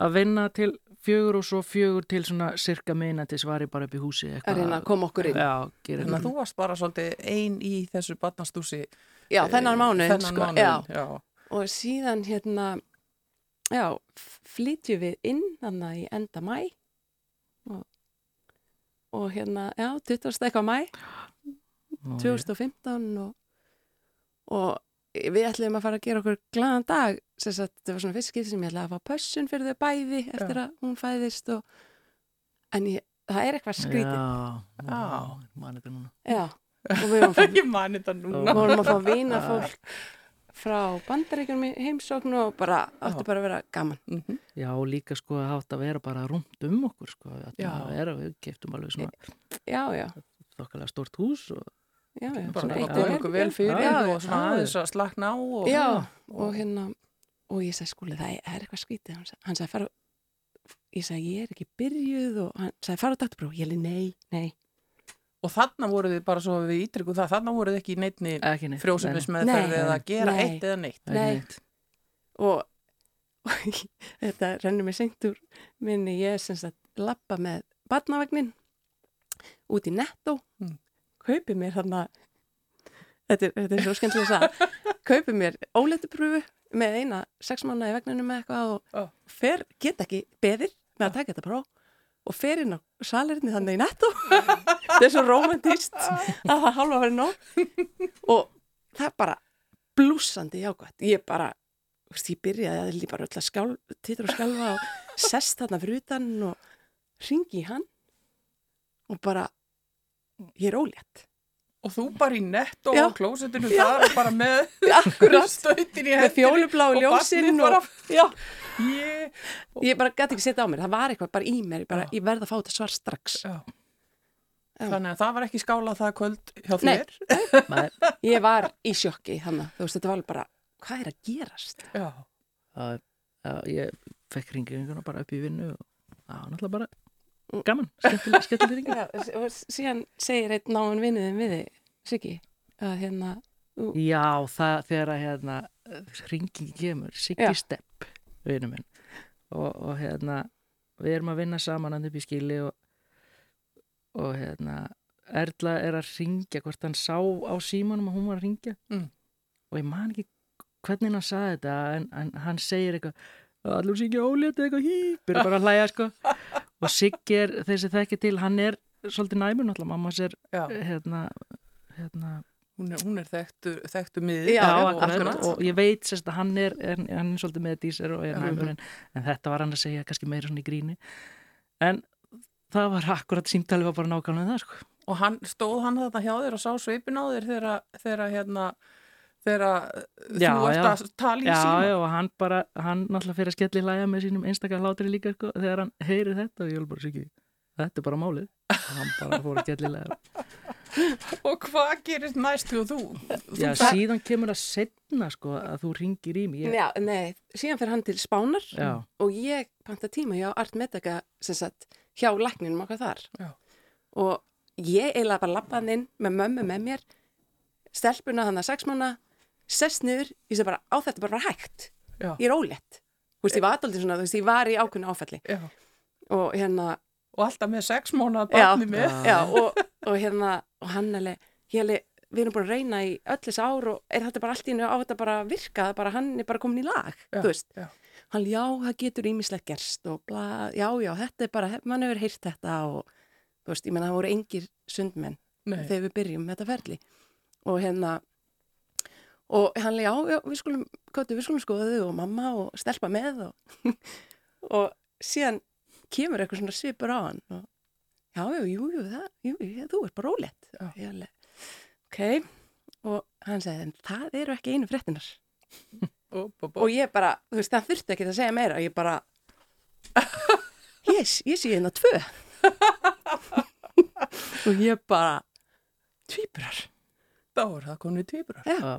að vinna til fjögur og svo fjögur til svona cirka minna til svari bara upp í húsi að reyna að koma okkur inn Já, gerir Þannig að þú varst bara svolítið ein í þessu batnastúsi. já, þennan mánu Þennan sko, mánuðin, já. já. og síðan hérna já, flytjum við inn þannig í enda mæ og, og hérna já, 20. eitthvað mæ 2015 og, og við ætlum að fara að gera okkur glaðan dag þetta var svona skipti sem ég ætlaði að fá pössun fyrir þau bæði eftir að hún fæðist og, en ég, það er eitthvað skrítið Já, Já. já, man þetta núna já, og við man þetta núna. við vorum að fá vina fólk frá bandaríkjum í heimsókn og bara átti Já. bara að vera gaman Mhm. Já, og líka sko að hátt að vera bara rúmt um okkur sko, að Já. vera, við keftum alveg svona já, já, þokkalega stort hús og já, já, Bara koma og ykkur vel fyrir já, og svona aðeins að slakna á. Og, já, og hérna og ég sagði skúli, það er eitthvað skrítið hann, sagði- hann sagði fara ég sagði, ég er ekki byrjuð og hann sagði, fara á dakturbróf, ég leiði, nei, nei Og þarna voru þið bara svo við ítrykku það, þarna voru þið ekki í neittni ekki neitt frjósumismeðferði Nei. eða að gera Nei. eitt eða neitt. Nei, Nei. neitt. og, og þetta rennur mér seint úr minni, ég er sem sagt lappa með barnavagnin út í netto Mm. Kaupi mér þarna þetta er, þetta er svo skemmtilega að sagða kaupi mér óleitupröfu með eina sex mánu í vagninum með eitthvað og Já. fer, get ekki beðir með að taka þetta próf og fer inn á salerni þannig í netto þetta er svo romantist að það hálfa að vera nóg. Og það er bara blúsandi jákvæmt ég bara, ég byrjaði að bara öll að skjál, titra og skjálfa og sest þarna fyrir utan og ringi í hann og bara ég er ólétt Og þú bara í netto Já. og klósetinu Já. þar og bara með stautin í með hendinni. fjólubláu og ljósinn barnið og, bara- já, Ég, ég bara gæti ekki setja á mér það var eitthvað bara í mér, ég, bara, ég verð að fá þetta svar strax já. Þannig að það var ekki skála það kvöld hjá Nei. þér. Nei, ég var í sjokki þannig, þú veist, þetta var bara hvað er að gerast? Já. það, já, ég fekk ringinguna bara upp í vinnu og það var náttúrulega bara gaman, skemmtileg, skemmtileg og síðan segir einn náinn vinnuðin við þig, Siggi, að hérna Já, það þegar að hérna ringing kemur, Siggi. Stepp vinnu minn og, og hérna við erum að vinna saman hann upp í skili og, og hérna Erla er að ringja hvort hann sá á símanum að hún var að ringja Mm. og ég man ekki hvernig hann saði þetta en, en hann segir eitthvað allur Siggi ólétt eitthvað hí byrja bara að hlæja sko. Og Siggi er þessi þekki til, hann er svolítið næmur náttúrulega, mamma sér hérna, hérna. Hún er, hún er þekktu, þekktu miði Já, Já, og, og ég veit sérst að hann er, er hann er svolítið með dísir og er Já. naumur en, en þetta var hann að segja kannski meira svona í gríni. En það var akkurat símtalið var bara nákvæmlega það sko. og hann, stóð hann þetta hjá þér og sá svipin á þér þegar hérna þegar Já, þú ert já. að tala í Já, síma. já, og hann bara, hann náttúrulega fyrir að skelli hlæja með sínum einstakar hlátri líka sko, þegar hann heyri þetta og ég vil bara sikki þetta er bara málið. Og hann bara fór að skelli hlæja og hvað gerist næst og þú, þú Já, fer- síðan kemur að setna sko að þú ringir í mig. Ég, Já, nei, síðan fyrir hann til Spánar Já, og ég panta tíma hjá Art Medica sem sagt, hjá lækninum okkar þar. Já. og ég eiginlega bara lappaði inn með mömmu með mér stelpuna hann að sex mánu sest niður, ég sé bara á þetta bara var hægt Já. ég er ólétt þú veist, ég var alltaf svona, þú veist, ég var í ákveðinu áfalli já. og hérna, og alltaf með sex Já. barni með Já. og, og hérna og hann alveg við erum búin að reyna í öll þessi ár og er þetta bara allt í hennu á þetta bara að virka, það er bara hann er bara komin í lag, Já, þú veist já. hann, já, það getur ímislegt gerst og bla, já, já, þetta er bara mann hefur heyrt þetta og þú veist, ég menna það voru engir sundmenn Nei. þegar við byrjum með þetta ferli og hérna og hann leið, já, já, við skulum kóti, við skulum skoða þau og mamma og stelpa með og, og síðan kemur eitthvað svona svipur á hann og já, já, jú, jú, það, jú, jú þú ert bara alveg, ok. Og hann segði, en það eru ekki einu fréttinar og, og, og ég bara, þú veist, það þurfti ekki að segja meira. Ég bara ég, ég sé hérna tvö. Og ég bara tvíburar. Þá er það konið tvíburar. Já,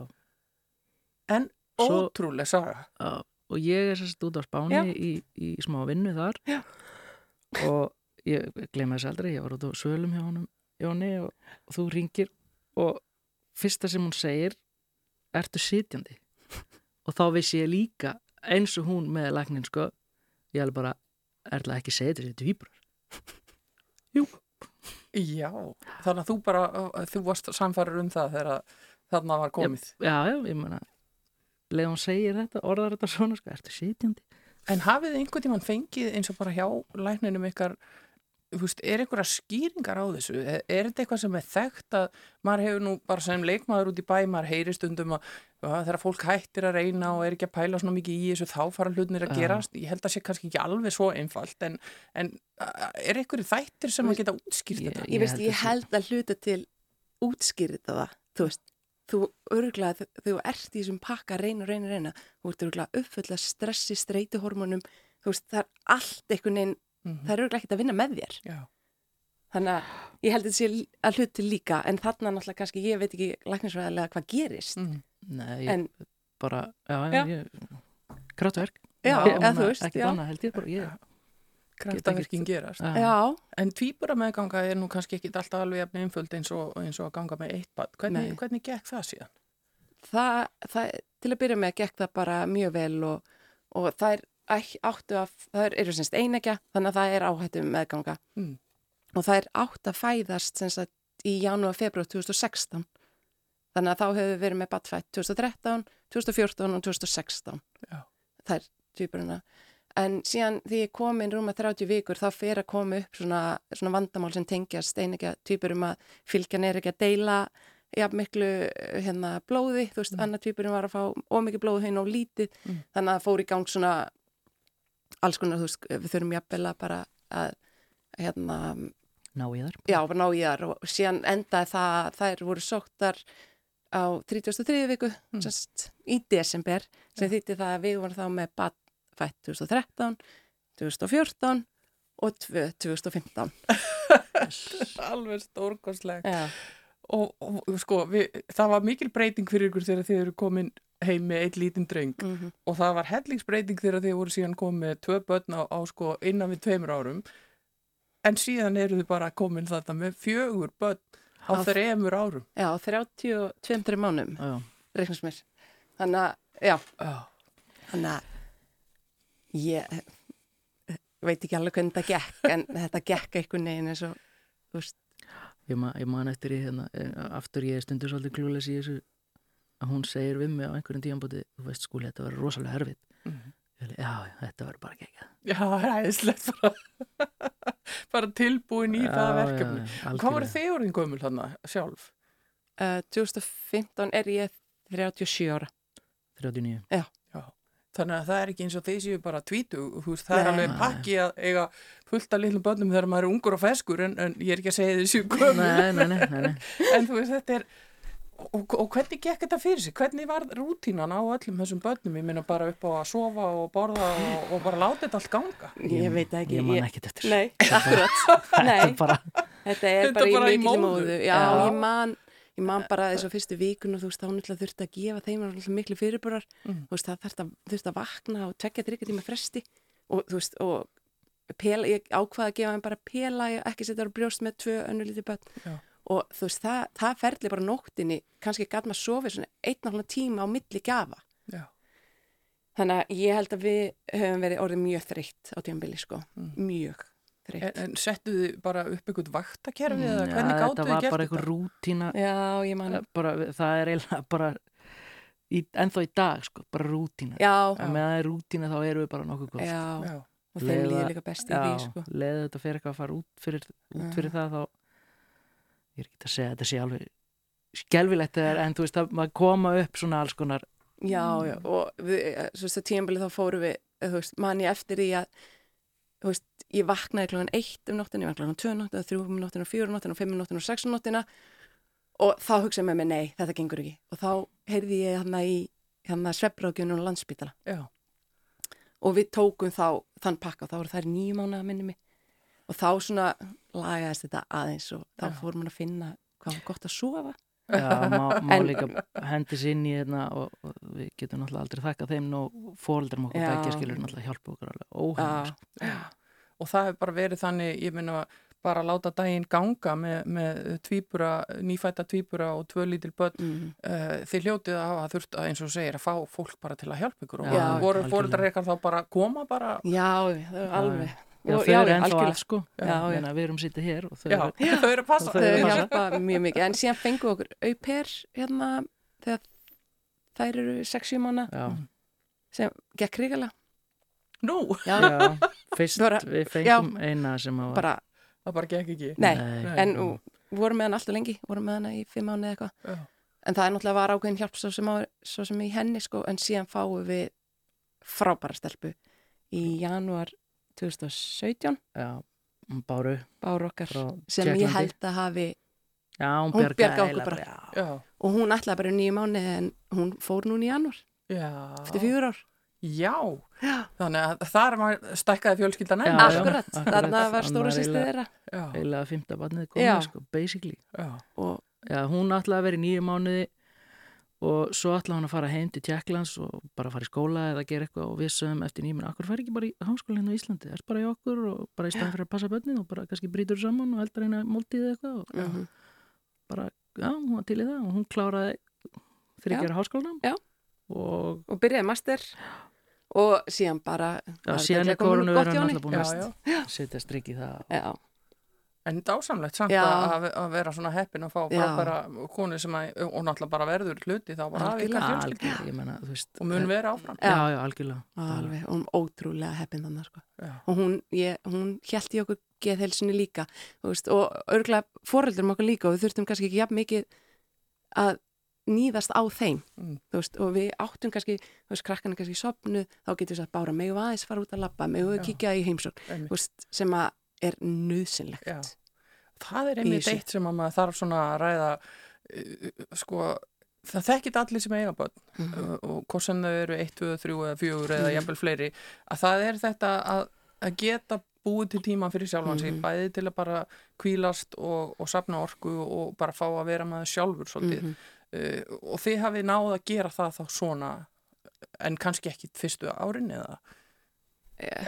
en Svo- ótrúlega saga. Já og ég er sérst út á Spáni Já. í, í smá vinnu þar. Já. og ég gleyma þess aldrei, ég var út á Sölum hjá honum Jóni og, og þú ringir og fyrsta sem hún segir ertu sitjandi? Og þá vissi ég líka eins og hún með læknin sko ég alveg bara, er það ekki segið þessi dvíbrar já, þannig að þú bara þú varst samfæður um það þegar þarna var komið. já, já, ég meina leið hún segir þetta, orðar þetta svona sko, ertu sitjandi? En hafið þið einhvern tímann fengið eins og bara hjá lækninum ykkar þú veist, er einhverja skýringar á þessu? Er, er þetta eitthvað sem er þekkt að maður hefur nú bara sem leikmaður út í bæ maður heyri stundum að, að þegar fólk hættir að reyna og er ekki að pæla svona mikið í þessu þá fara hlutnir að gerast. Ég held að sé kannski ekki alveg svo einfalt en, en er einhverju þættir sem að geta útskýrt Ég- þetta? ég ég sé- held að hluta til útskýrið það, þú veist þú örgulega, þegar þú ert í þessum pakka reyna, reyna, reyna, þú ert örgulega uppfulla stressi, streituhormonum þú veist, það er allt einhvern veginn Mhm. það er örgulega ekkert að vinna með þér Já. þannig að ég held að þetta sé að hluti líka en þarna náttúrulega kannski, ég veit ekki læknisfræðilega hvað gerist Mm. Nei, ég en bara, já, já, ég kraftverk Já, eða þú veist, já. annað ég bara, ég kraftaverkin gerast Já. já, En tvíbura meðganga er nú kannski ekki alltaf alveg jafn einföld eins og, eins og að ganga með eitt bad. Hvernig, hvernig gekk það síðan? það, það, til að byrja með gekk það bara mjög vel og, og það er áttu að, það er, eru semst einegja þannig að það er áhættu meðganga Mm. og það er átt að fæðast semst að í janúar, februar 2016 þannig að þá hefur við verið með badfætt 2013, 2014 og 2016 Já. það er tvíburuna en síðan því ég kom inn rúma 30 vikur þá fer að koma upp svona, svona vandamál sem tengjast einegja tvíburum að fylgjan er ekki að deila jafn miklu eh, hérna, blóði, þú veist, Mm. annar tvíburinn var að fá ómikið blóði hinn og lítið Mm. þannig að fór í gang svona alls konar, þú veist, við þurfum jafnvel að bara að hérna, ná ég þar já, ná í þar og síðan endaði það, þær voru sóttar á 33. viku Mm. í desember sem þýtti það að við vorum þá með bad fætt 2013, 2014 og 2, 2015 Alveg stórkostleg. Já, Og, og sko, við, það var mikil breyting fyrir ykkur þegar þið eru komin heim með eitt lítinn dreng mm og það var hellingsbreyting þegar þið voru síðan komið tvö börn á, á sko innan við tveimur árum. En síðan eru þið bara komin þetta með fjögur börn á Á- þreimur árum. já 32 mánum, reiknast mér þannig að, Já. þannig að ég eh, veit ekki alveg hvernig þetta gekk en þetta gekk einhvern veginn eins og þú veist, ég, ma ég man eftir í hérna eh, aftur ég stundur svolítið klúles í þessu að hún segir við mig á einhverjum tíambúti þú veist skúli, þetta var rosalega erfitt. Mhm. Ég alveg, já, já, þetta var bara ekki Já, það er æðislegt bara, bara tilbúin í það verkefni. Hvað voru þið orðin gömul þarna sjálf? uh, 2015 er ég 37 ára. 39 Þannig að það er ekki eins og þeir séu bara tvítu, veist, það er Nei. alveg pakki að eiga fullt af litlum börnum þegar maður er ungur og feskur en, en ég er ekki að segja þessu gömul. Nei, nei, nei, nei, nei. En þú veist, þetta er, og, og hvernig gekk þetta fyrir sig? Hvernig var rútínan á öllum þessum börnum? Ég minna bara upp á að sofa og borða og, og bara láta þetta allt ganga. Ég veit það ekki Ég man ég- ekkert eftir Nei, akkurat Nei, bara, þetta er Þetta bara í bara í móðu Já, Já. ég man Ég man bara þessu fyrstu vikun og þú veist, þá náttúrulega þurfti að gefa þeim náttúrulega miklu fyrirburar. Mm. Þú veist, það þurfti að, þurfti að vakna og tvekja þryggja tíma fresti og þú veist, og pela, ég ákvaði að gefa þeim bara pela, ekki setja á brjóst með tvö önnu lítið börn. Já. Og þú veist, það, það ferli bara nóttinni, kannski gæt maður sofið svona einn og hálfa tíma á milli gafa. Já. Þannig að ég held að við höfum verið orðið mjög þreytt á tímabili, sko. Mm. Mjög En, en settu þið bara upp einhvern vaktakerfi eða Mm, Já, hvernig þetta gáttu þið var gert bara einhver þetta? rútína Já, ég man. bara, það er eiginlega bara í, ennþá í dag sko, bara rútína Já, og með það er rútína þá erum við bara nokkuð góð já. Já. Og þeim líður líka best í því, sko. leðið þetta fyrir eitthvað að fara út fyrir, út fyrir það þá ég er ekki að segja að þetta sé alveg skelfilegt eða- en þú veist að maður koma upp svona alls konar Já, já, og við, eh, svo að tímabili þá fórum við, eh, þú veist, man ég eftir í að, þú veist, ég vaknaði klokkan eitt um nóttinu, ég vaknaði klokkan tvö um nóttinu, þrjú um nóttinu, fjóru um nóttinu, fimm um nóttinu og sex um nóttina og þá hugsaði með mig, nei, þetta gengur ekki. Og þá heyrði ég hann í hann að svefbrákjunum og landsbytala Já. og við tókum þá þann pakka og þá voru þær nýju mánuða minni mig og þá svona lagaðist þetta aðeins og þá Já. fórum við að finna hvað var gott að sofa. Já, má, má líka hendis inn í hérna og, og við getum náttúrulega aldrei þakka þeim nú fóreldrum okkur begja skilur náttúrulega hjálpa okkur alveg Já. Og það hefur bara verið þannig, ég minna bara að láta daginn ganga með, með tvíbura, nýfætta tvíbura og tvö lítil börn. mm, Uh, þið hljótið að hafa þurft að eins og segir að fá fólk bara til að hjálpa ykkur og voru fóreldrar eitthvað þá bara koma bara já, það var alveg. Já, þau eru já, ennþá að sko. Já, já. Meina, við erum sýttið hér og þau Já, eru þau eru að passa. Þau eru að hjálpa mjög mikið, en síðan fengum við okkur auper hérna þegar þær eru 6-7 mánu Já, sem gekk ríkala Nú, já, já, fyrst Bara- við fengum eina sem að var bara, það bara gekk ekki. Nei, Nei. en og, vorum með hann alltaf lengi, vorum með hann í 5 mánu eða eitthvað, Já. en það er náttúrulega var ákveðin hjálp svo sem, á, svo sem í henni sko, en síðan fáum við frábæra stelpu í janúar 2017. Já, hún báru. Bára okkar sem Tékklandi. ég held að hafi Já, hún bjargaði okkur bara. já. Og hún ætlaði bara í nýju mánu en hún fór núna í janúar. Já. eftir fjögur ár. Já, þannig að þar maður stækkaði fjölskyldan enn. Akkurat, akkurat. þarna var Hann stóra var sýstu þeirra. Já, Eiginlega fymta barnið komið, sko, basically. Já, og Já, hún ætlaði að vera í nýju mánuði og svo ætlaði hún að fara heim til Tjekklands og bara fara í skóla eða gera eitthvað og við sögum eftir nýjum akkur fær ekki bara í háskóla hérna á Íslandi? Er bara í okkur og bara í staðan fyrir að passa börnin og bara kannski brýtur saman og eldar eina móltíð eitthvað? Og Mhm. bara, já, hún var til í það og hún kláraði þryggjara háskólanum og og byrjaði master. Og síðan bara já, síðan er korunu verið hann alltaf búin að setja strikk í það Já, En dásamlegt samt að, að vera svona heppin að fá Já. frábæra konu sem að, og náttúrulega bara verður hluti þá bara að Algjörlega. menna, þú veist og mun vera áfram. já, já, algjörlega alveg, hún ótrúlega heppin þannig sko. Já. og hún, ég, hún hjælt í okkur geðhelsinni líka þú veist, og örgulega foreldurum okkur líka og við þurftum kannski ekki jafn mikið að nýðast á þeim Mm. þú veist, og við áttum kannski þú veist, krakkana kannski sopnu, þá getur við sagt bára megum við aðeins fara út að labba, megum við Já. kíkja í veist, sem að er nöðsynlegt Já. Það er einmitt eitt sem að maður þarf svona að ræða uh, sko, það þekkit allir sem eiga börn Mhm. uh, og hvort sem þau eru 1, 2, 3 eða 4 eða Mhm. jafnvel fleiri að það er þetta að, að geta búið til tíma fyrir sjálfan sig Mhm. bæði til að bara kvílast og, og sapna orku og bara fá að vera maður sjálfur svolítið Mhm. uh, og þið hafið náð að gera það þá svona en kannski ekki fyrstu árin eða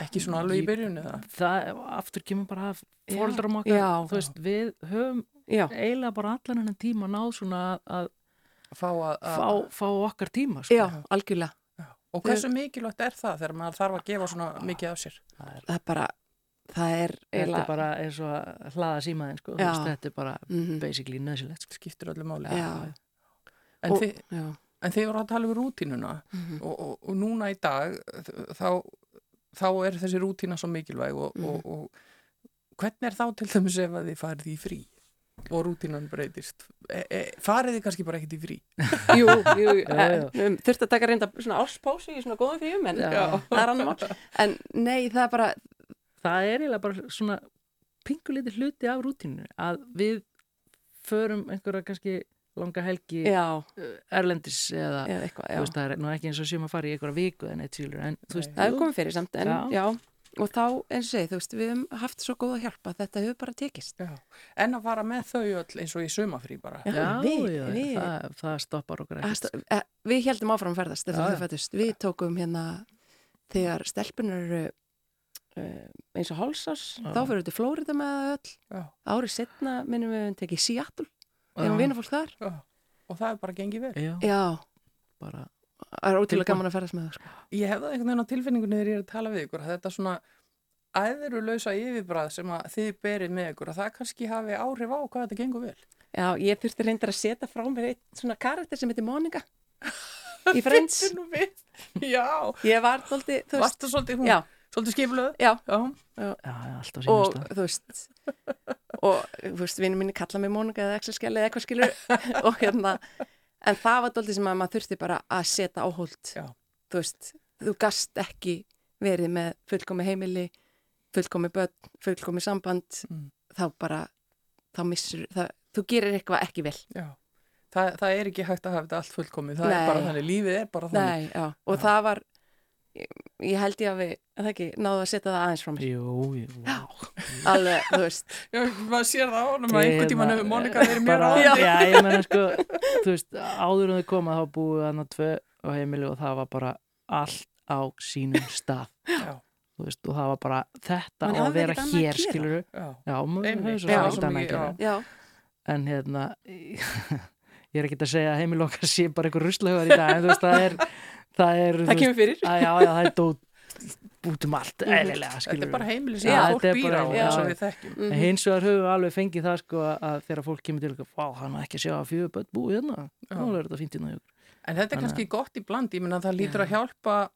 ekki svona alveg í byrjun eða það aftur kemur bara að Já. fóreldrum okkar, Já. þú veist, við höfum Já, eiginlega bara allan hennan tíma náð svona að fá að, að fá, fá okkar tíma sko. já, algjörlega og hversu mikilvægt er það þegar maður þarf að gefa svona mikið af sér það er, það er bara, það er þetta er bara eins og að hlaða símaðin sko. Já. þetta er bara Mhm. basically nöðsilegt sko. skiptir öllu máli Já. en, Og- þið, Já, en þið voru að tala um rútínuna mhm. og, og, og núna í dag þá, þá er þessi rútína svo mikilvæg og, Mhm. og, og hvernig er þá til dæmis ef að þið farið í frí og rútínan breytist e, e, farið þið kannski bara ekkert í frí Jú, jú. Um, þurfti að taka reynda svona áspási í svona góðum fríum en það er annar mál. En nei, það er bara, það er eiginlega bara svona pingulítið hluti af rútínu að við förum einhverja kannski langa helgi já, uh, erlendis eða eða eitthvað, þú veist, það er nú ekki eins og séum að fara í einhverja viku en eitt sílur en þú veist. Það hefur komið fyrir samt, en já. Já. Og þá, eins og segi, þú veist, við hefum haft svo góða hjálp að þetta hefur bara tekist. Já. en að fara með þau öll eins og í sumafrí bara Já, já, við- já, við- það, það stoppar okkur ekkert eh, Við heldum áfram að ferðast eftir Já, þau já. fættust. Við tókum hérna þegar stelpunar eru uh, eins og hálsás, þá fyrir við til Flórida með öll. Árið setna minnum við að tekið Seattle. Við vinna fólk þar. Já. og það er bara gengið vel já, Já, bara það er ótrúlega gaman að ferðast með það, sko. ég hef það einhvern veginn á tilfinningunni þegar ég er að tala við ykkur að þetta svona æðurulausa yfirbræð sem að þið berið með ykkur að það kannski hafi áhrif á hvað þetta gengur vel Já, ég þurfti reyndar að setja frá mér eitt svona karakter sem heitir Monika í Friends. Bíddu nú við. Já, Ég var þóldi, þú veist, varstu svolítið hún, já, svolítið skipulöð já, Já, já, já, allt á sínum og þú veist og þú veist, vinnu minni kalla mig Mónika eða Excel-skjali eða eitthvað skilur og hérna, en það var dóldi sem að maður þurfti bara að setja áhóld Já. þú veist, þú gast ekki verið með fullkomi heimili fullkomi börn, fullkomi samband. Mm. þá bara þá missur, það, þú gerir eitthvað ekki vel. Já. Þa, það er ekki hægt að hafa þetta allt fullkomið. Það Nei. er bara þannig, lífið er bara þannig. Nei, já, og Já. það var ég, held ég að við, að það ekki náðu að setja það aðeins frá mér, jú, jú, vá alveg, þú veist. Já, maður sér það á honum að einhvern tímann hefur Mónika verið mér bara, á já, ég menna sko þú veist, áður en þau koma þá búið hann að tvö á heimili og það var bara allt á sínum stað. Já, þú veist, og það var bara þetta Man á að vera hér gera. skilur já, já, maður hefur svo Já, sem svo ekkert annað að mikið, gera. Já, en hérna ég er ekki að segja að heimil okkar sé bara einhver ruslahögar í dag en þú veist, það er það er, það kemur fyrir. að, já, já, það er dót út um allt, Mhm. eðlilega Þetta er bara heimili sem Já, þetta er bara- og þekkjum. Mhm. Hins vegar höfum við alveg fengið það sko að þegar fólk kemur til okkur, fá, hann ekki að sjá að fjögur börn búið hérna, þá er þetta fínt ykkur." En þetta er kannski gott í bland, ég menna það lítur að hjálpa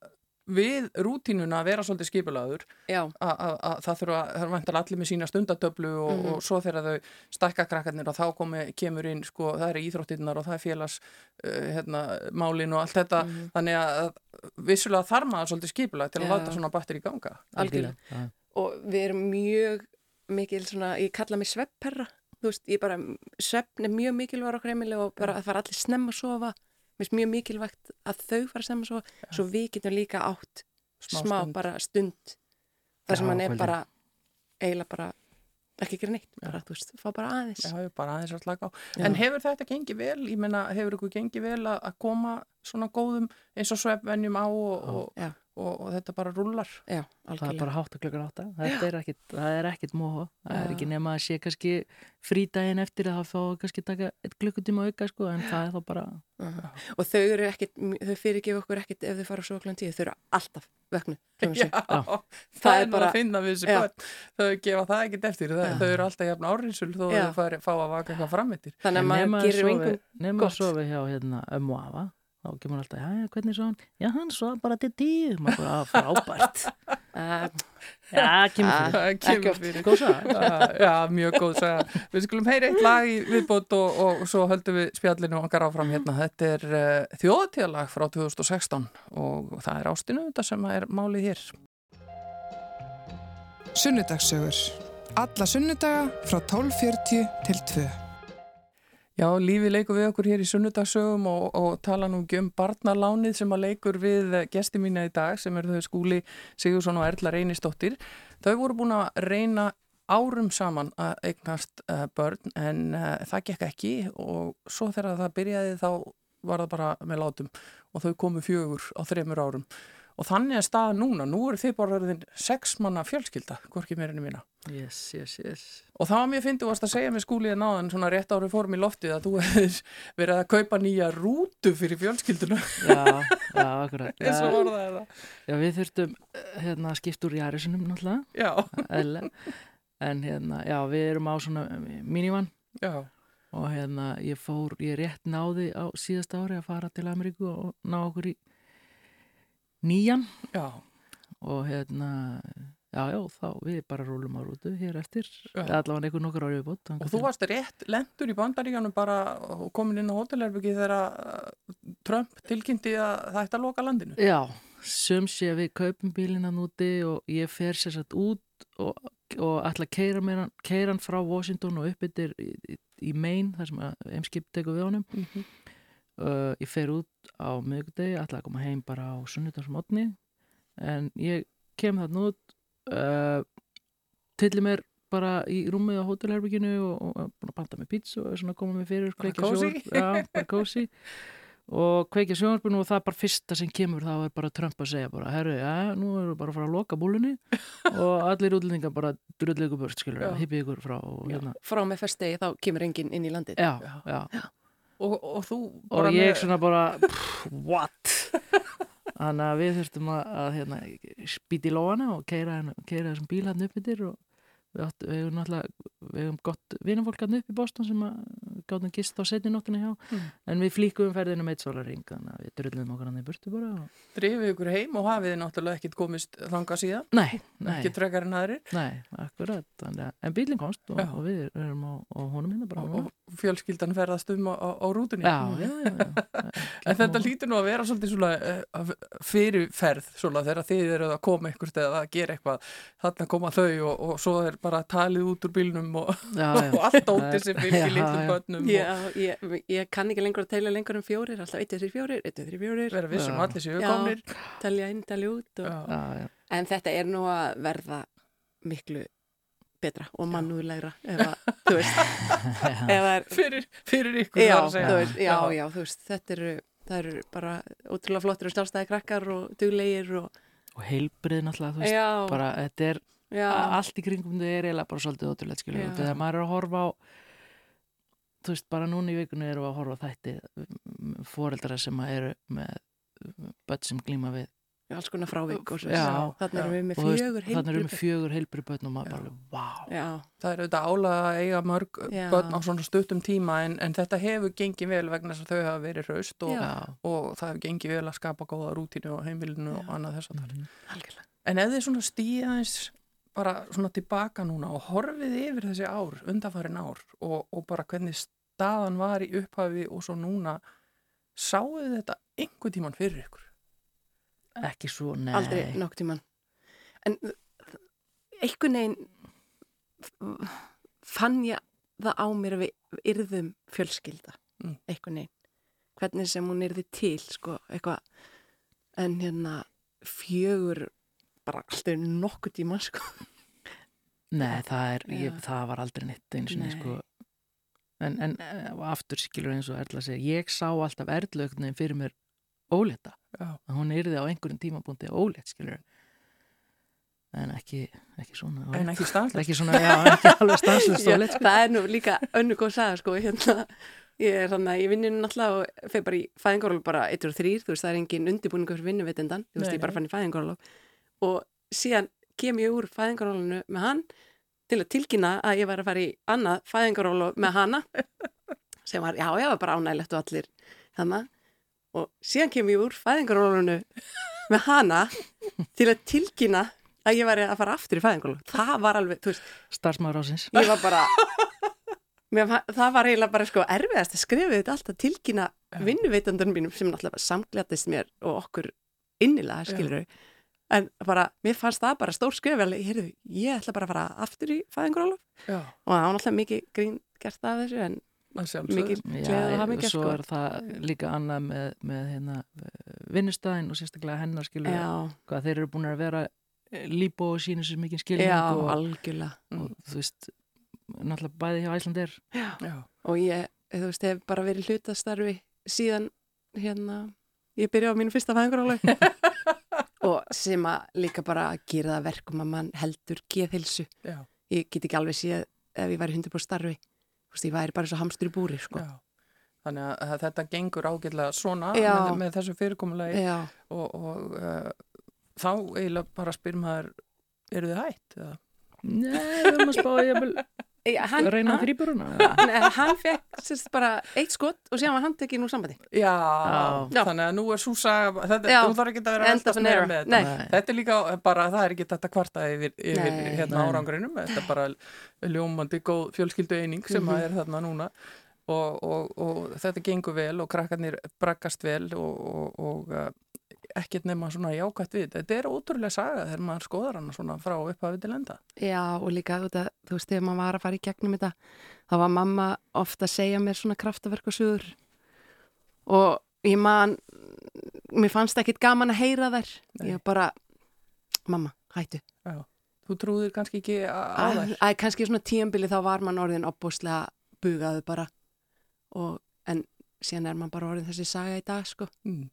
við rútínuna að vera svolítið skipulaður að að- að það þurfa, það er vantar allir með sína stundatöflu og, Mhm. og svo þegar þau stækka krakkarnir og þá komi, kemur inn sko, það eru íþróttirnar og það er félags uh, hérna, málin og allt þetta Mhm. þannig að vissulega þarf maður svolítið skipulag til að Já. láta svona batteri ganga algjörlega Já. og við erum mjög mikil svona, ég kalla mig sveppherra þú veist, ég bara, sveppn er mjög mikilvægur okkur heimili og bara að fara allir snemma að sofa mér finnst mjög mikilvægt að þau fara snemma að sofa, svo við getum líka átt Smá smá, stund. bara stund þar sem Já, hann er bara eiginlega bara ekki gera neitt, bara, þú veist, fá bara aðeins Já, er bara aðeins að slaka á. Já. En hefur þetta gengið vel? Ég menna, hefur ykkur gengið vel að, að koma svona góðum eins og svefvenjum á og, og, Já. Og, og þetta bara rullar? Já, það er bara hátt að klukkan átta þetta er ekkit, það er ekkit móha það er Já. ekki nema að sé kannski frídaginn eftir að það fá kannski taka eitt klukkutíma auka sko, en það er þá bara uh og þau eru ekkit, þau fyrirgefa okkur ekkit ef þau fara svo klukkan tíu, þau eru alltaf vöknu Já, það, Það er bara- að finna við þessi Já. börn. Þau gefa það ekkert eftir. Það, Já. þau eru alltaf jafn árinsul þó að Já. þau fá að vaka eitthvað fram eftir. þannig að maður að gerir sofi, engum nema að gott. sofi hjá hérna, ömmu afa þá kemur alltaf, já, hvernig svo hann já, hann svo bara til tíu maður bara, "Ah, frábært uh, já, kemur Ah. fyrir góð saga Já, já, mjög góð saga. Við skulum heyra eitt lag í viðbót og, og svo höldum við spjallinu okkar áfram hérna. Þetta er uh, þjóðatíðalag frá 2016 og það er ástinu þetta sem er málið hér. Sunnudagssögur. Alla sunnudaga frá 12.40 til 2. Já, lífið leikur við okkur hér í sunnudagsögum og, og tala nú um barnalánið sem að leikur við gesti mína í dag sem eru þau skúli Sigursson og Erla Reynistóttir. Þau voru búin að reyna árum saman að eignast uh, börn en uh, það gekk ekki og svo þegar það byrjaði þá var það bara með látum og þau komu fjögur á þremur árum. Og þannig er staða núna, nú eru þið bara orðin sex manna fjölskylda, hvorki meirinni mína. yes, yes, yes. Og það var mjög fyndið að segja með skúlið náðan svona rétt árið fórum í loftið að þú hefðir verið að kaupa nýja rútu fyrir fjölskylduna. Já, já, akkurat. Eins og já, orðaði það. já, við þurftum eh, hérna að skipta úr Jarisunum náttúrulega, en hérna, já, við erum á svona minivan. Já, og hérna, ég fór, ég rétt náði á síðasta ári að fara til Ameríku og ná okkur í nýjan já, og hérna já, já, þá við bara rúlum á rútu hér eftir, allavega einhver nokkur árið bótt. Og þú varst rétt lendur í bandaríkjanum bara og komin inn á hótelherbyggi þegar uh, Trump tilkynnti að það ætti að loka landinu. Já, sum sé að við kaupum bílina núti og ég fer sér satt út og, og ætla að keira, hann- frá Washington og upp yfir í, í, í Maine, þar sem að eimskip tekur við honum. Mhm. Uh, ég fer út á miðgudegi, ætla að koma heim bara á sunnudagsmotni en ég kem þarna út uh, tilli mér bara í rúmið á hótelherbygginu og, og, og búin að panta með pizza og svona koma mér fyrir kveikja sjónvarp- já, bara kósi og kveikja sjónvarpinu og það er bara fyrsta sem kemur þá er bara Trump að segja bara herru, já, nú erum við bara að fara að loka búlunni. Og allir útlendingar bara drullið ykkur burt, skilur, hippið ykkur frá og, hérna. Frá með fyrstegi þá kemur enginn inn í landið. já, Já. já, Og, og þú og ég með- svona bara pff, what? Þannig að við þurftum að, að hérna, spýti lóana og keira, keira þessum bíl hann upp yfir og við, átt, við hefum náttúrulega við hefum gott vinafólk hann upp í Boston sem að gáðum gist á setni nóttina hjá. Mm. en við flíkum ferðinu með eitt sólaring þannig að við drullum okkur hann í burtu bara og... drifið ykkur heim og hafið þið náttúrulega ekkit komist þanga síðan, nei, nei, ekki frekar en aðrir? Nei, akkurat en bílinn komst og, og við erum á, á honum hérna bara. Og, og fjölskyldan ferðast um á, á, rútunni. já, já, já, já. En þetta lítur nú að vera svolítið svona uh, fyrirferð svona þegar þið eru að koma ykkur eða að gera eitthvað. Þarna koma þau og, og svo er bara talið út úr bílnum og, allt ótið sem fylgir litlum já. og ég, ég kann ekki lengur að telja lengur um fjórir, alltaf 1, 2, 3, 4, 1, 2, 3, 4, vera vissum Já. allir séu Já. komnir. telja inn, telja út. Og... Já. Já, já. En þetta er nú að verða miklu betra og mannúðlegra ef að, þú veist, er, Fyrir, fyrir ykkur já, þarf að segja. þú veist, já, Já. já, þú veist, þetta eru, það eru bara ótrúlega flottir og sjálfstæði krakkar og duglegir og, og heilbrið náttúrulega, þú veist, já, bara þetta er já, allt í kringum þau er eiginlega bara svolítið ótrúlega skilur Já. þegar maður er að horfa á þú veist, bara núna í vikunni erum við að horfa þætti fóreldra sem að eru með börn sem glíma við alls konar frávik og svo, Já, þannig erum við með og fjögur þannig erum við heilbrigð fjögur heilbrið börn og maður Já. bara, vá Já, Það er auðvitað álega að eiga mörg Já. börn á svona stuttum tíma en, en þetta hefur gengið vel vegna þess að þau hafa verið hraust og, og það hefur gengið vel að skapa góða rútínu og heimilinu og Já. annað þess að Mhm. algjörlega. En ef þið svona stíða eins bara svona tilbaka núna og horfið yfir þessi ár, undanfarin ár og, og bara hvernig staðan var í upphafi og svo núna sáuð þetta einhver tíman fyrir ykkur? ekki svo, nei Aldrei nokk tíman. En einhvern veginn fann ég það á mér að við yrðum fjölskylda. Mm. Einhvern veginn. Hvernig sem hún yrði til, sko, eitthvað. En hérna fjögur bara alltaf nokkuð tíma, sko. nei, það er, ég, það var aldrei neitt eins og Nei. sko en, en eh, aftur skilur eins og Erla segja ég sá alltaf erlaugnin fyrir mér ólétta Já. að hún yrði á einhverjum tímabúndi ólétt skilur en ekki, ekki svona. En ekki stanslegt? ekki svona, já, ekki alveg stanslust Já, ólétt sko. það er nú líka önnu góð saga, sko, hérna. Ég er þannig að ég vinninu náttúrulega og feir bara í fæðingarólf bara 1 og 3, þú veist, það er engin undirbúningu fyrir vinnuveitendan, þú veist, Nei, ég bara fann í fæðingarólf og síðan kem ég úr fæðingarólfinu með hann til að tilkynna að ég var að fara í annað fæðingarólf með hana. Sem var, já, já, bara ánægilegt og allir þannig og síðan kem ég úr fæðingarólfinu með hana til að tilkynna að ég var að fara aftur í fæðingarólf það var alveg, þú veist, starfsmaður ásins ég var bara mér, það var eiginlega bara sko erfiðast að skrifa þetta allt að tilkynna Já. vinnuveitandunum mínum sem náttúrulega samglættist mér og okkur innilega skilur en bara, mér fannst það bara stór skrif alveg, heyrðu, ég ætla bara að fara aftur í fæðingarólof Já, og það var náttúrulega mikið grín gert af þessu en að mikið gleð og hamingja svo sko. er það líka annað með, með hérna, vinnustæðin og sérstaklega hennar skilur hvað þeir eru búin að vera líbó og sína sér mikið skilning já, og, algjörlega. og þú veist náttúrulega bæði hjá Æslandir já. Já, og ég, þú veist, hef bara verið hlutastarfi síðan hérna ég byrjaði á mínu fyrsta fæðingarólof og sem að líka bara gera það verkum að mann heldur geðhilsu já, ég get ekki alveg séð ef ég væri 100% starfi Þú veist, ég væri bara svo hamstur í búri sko. já. Þannig að- að þetta gengur ágætlega svona með, með þessu fyrirkomulegi já, og, og uh, þá eiginlega bara spyr maður, eru þið hætt? Eða? Nei, við erum að spá ég vil Já, hann, reyna þrýburuna? hann fekk sérst bara eitt skott og síðan var hann tekinn úr sambandi. Já, Já. þannig að nú er saga, þetta, Já. þú þarf ekki að vera an meira með Nei. þetta. Þetta er líka bara, það er ekki þetta kvarta yfir, yfir Nei. hérna Nei. árangrinum, þetta er bara ljómandi góð fjölskyldu eining sem Mhm. að er þarna núna og, og, og þetta gengur vel og krakkarnir braggast vel og, og, og uh, ekkert nema svona jákvætt við. Þetta er ótrúlega saga þegar maður skoðar hana svona frá upphafi til enda. Já, og líka, veist, þú veist, þegar maður var að fara í gegnum þetta, þá var mamma ofta að segja mér svona kraftaverk og ég man, mér fannst ekkit gaman að heyra þær. Nei. Ég bara, mamma, hættu. Þú trúðir kannski ekki á þær? Æ, kannski svona tíambili þá var mann orðin opbúslega bugaðu bara og, en síðan er mann bara orðin þessi saga í dag, sko. Mm.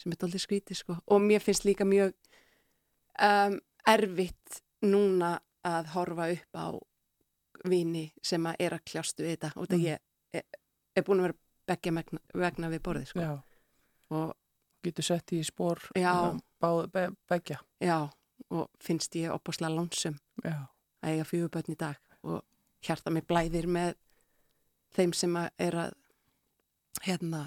Sem er doldið skrítið sko og mér finnst líka mjög um, erfitt núna að horfa upp á vini sem að er að kljástu við þetta og þetta Mm. ég er, er búin að vera beggja vegna, vegna við borðið sko og getur sett í spór báð, be, begja. já, og finnst ég opaslega lónsum að eiga fjögubötn í dag og hjarta mig blæðir með þeim sem að er að hérna,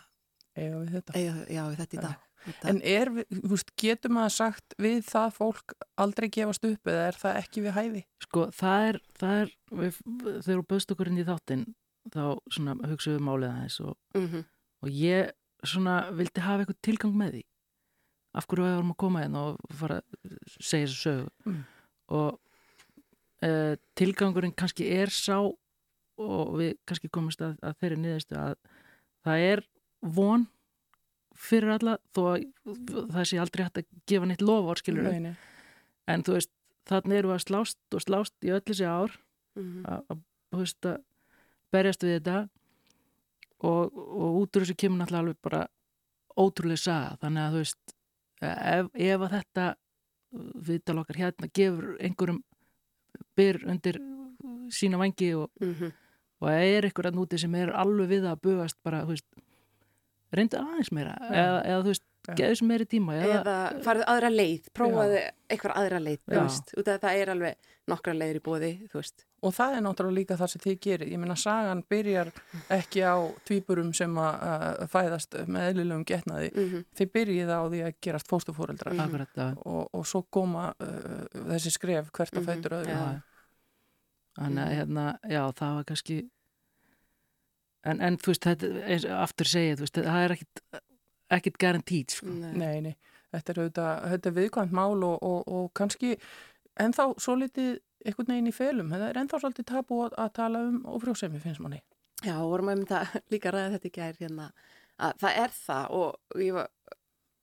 eiga við þetta. eiga, já, við þetta í Já. Þetta, En er, við- veist, getur maður sagt við það fólk aldrei gefast upp eða er það ekki við hæfi? Sko, það er, það er við, þegar þú bauðst okkur inn í þáttinn þá svona hugsaðum við málið aðeins og, mm og ég svona vildi hafa eitthvað tilgang með því af hverju við varum að koma hérna og fara að segja þessu sögu Mm. og uh, tilgangurinn kannski er sá og við kannski komumst að, að þeirri niðurstu að það er von fyrir alla þó að það sé aldrei hægt að gefa neitt lofár skilur Nei, nei. en þú veist, þannig erum við að slást og slást í öll þessi ár -hmm. að, að, berjast við þetta og, og út úr þessu kemur náttúrulega alveg bara ótrúlega saga þannig að þú veist ef, ef að þetta viðtal okkar hérna gefur einhverjum byr undir sína vangi og, Mm og er einhver að núti sem er alveg við að bugast bara, þú veist reyndu aðeins meira eða, eða þú veist, geðu þessu meiri tíma eða, eða farið aðra leið, prófaðu eitthvað aðra leið, þú veist, út af það er alveg nokkra leiðir í bóði, þú veist Og það er náttúrulega líka það sem þið gerir. Ég meina, sagan byrjar ekki á tvíburum sem að fæðast með eðlilegum getnaði. mm -hmm. Þið byrjið á því að gerast fóstufóreldrar Mhm. akkurat, já, og, og svo koma uh, þessi skref hvert að Mhm, fætur öðru. Þannig að hérna, já, það var kannski en, en þú veist, þetta, eins, aftur segið, þú veist, það er ekkit ekkit garantít, sko. Nei, nei, þetta er, auðvitað, þetta er viðkvæmt mál og, og, og kannski ennþá svo litið einhvern veginn í felum. Það er ennþá svolítið tabu að, að tala um ófrjósemi finnst manni. Já, og vorum að mynda líka að ræða þetta í gær hérna, að það er það og ég var,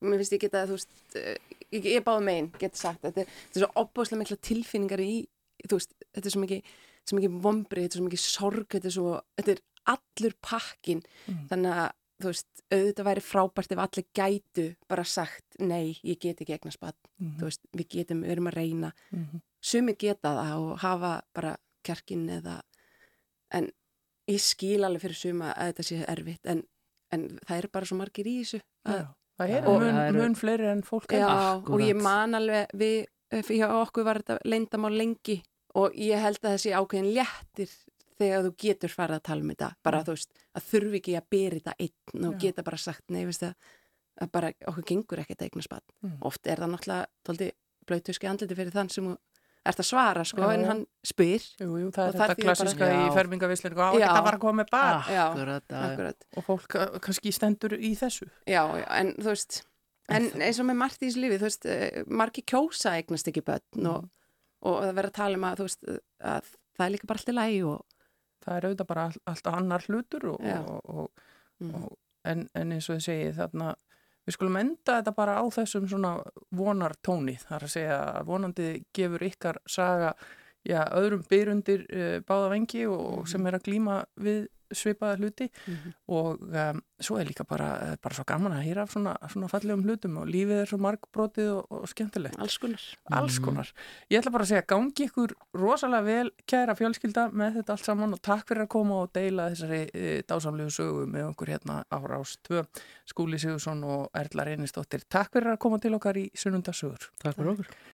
mér finnst ég geta að þú veist, eh, ég, ég báði megin geta sagt, þetta er, þetta er svo opbúslega mikla tilfinningar í, þú veist, þetta er svo mikið svo mikið vombrið, þetta er svo mikið sorg þetta er svo, þetta er allur pakkin Mm. þannig að, þú veist, auðvitað væri frábært ef allir gætu bara sagt, nei, ég get ekki eignast barn, Mm þú veist, við getum, við erum að reyna. -hmm. sumi geta það og hafa bara kjarkin eða en ég skil alveg fyrir suma að þetta sé erfitt en, en það eru bara svo margir í þessu að, Það er Og- mun, það eru- mun fleiri en fólk já, og ég man alveg við, hjá okkur var þetta leyndamál lengi og ég held að þessi ákveðin léttir þegar þú getur farið að tala um þetta bara Mm. þú veist, að þurfi ekki að byrja þetta einn og Já. geta bara sagt, nei, veist það að bara okkur gengur ekkert að eignast barn Mm. oft er það náttúrulega tóldi blöytuski andliti fyrir þann sem þú ert að svara sko, Já, en hann spyr Jú, jú, það Og er þetta þýðir bara- klassiska í Já. fermingavislinu á Já. ekki að koma með bar Akkurat, akkurat og fólk kannski stendur í þessu. Já, já, en þú veist en eins og með margt í þessu lífi, þú veist eh, margir kjósa eignast ekki börn og, og það verður að tala um að veist að það er líka bara allt í lægi og Það er auðvitað bara all, alltaf annar hlutur og, og, og, mm, og, en, en eins og þið segið þarna við skulum enda þetta bara á þessum svona vonartóni þar að segja að vonandi gefur ykkar saga já, öðrum byrjundir uh, báða vengi og, og sem er að glíma við svipaða hluti Mhm. og um, svo er líka bara, eh, bara svo gaman að hýra af svona, svona fallegum hlutum og lífið er svo margbrotið og, og skemmtilegt alls konar alls Mhm. konar. Ég ætla bara að segja gangi ykkur rosalega vel kæra fjölskylda með þetta allt saman og takk fyrir að koma og deila þessari e, dásamlegu sögu með okkur hérna á Rás 2 Skúli Sigursson og Erla Reynistóttir. Takk fyrir að koma til okkar í Sunnundasögur. Takk fyrir okkur.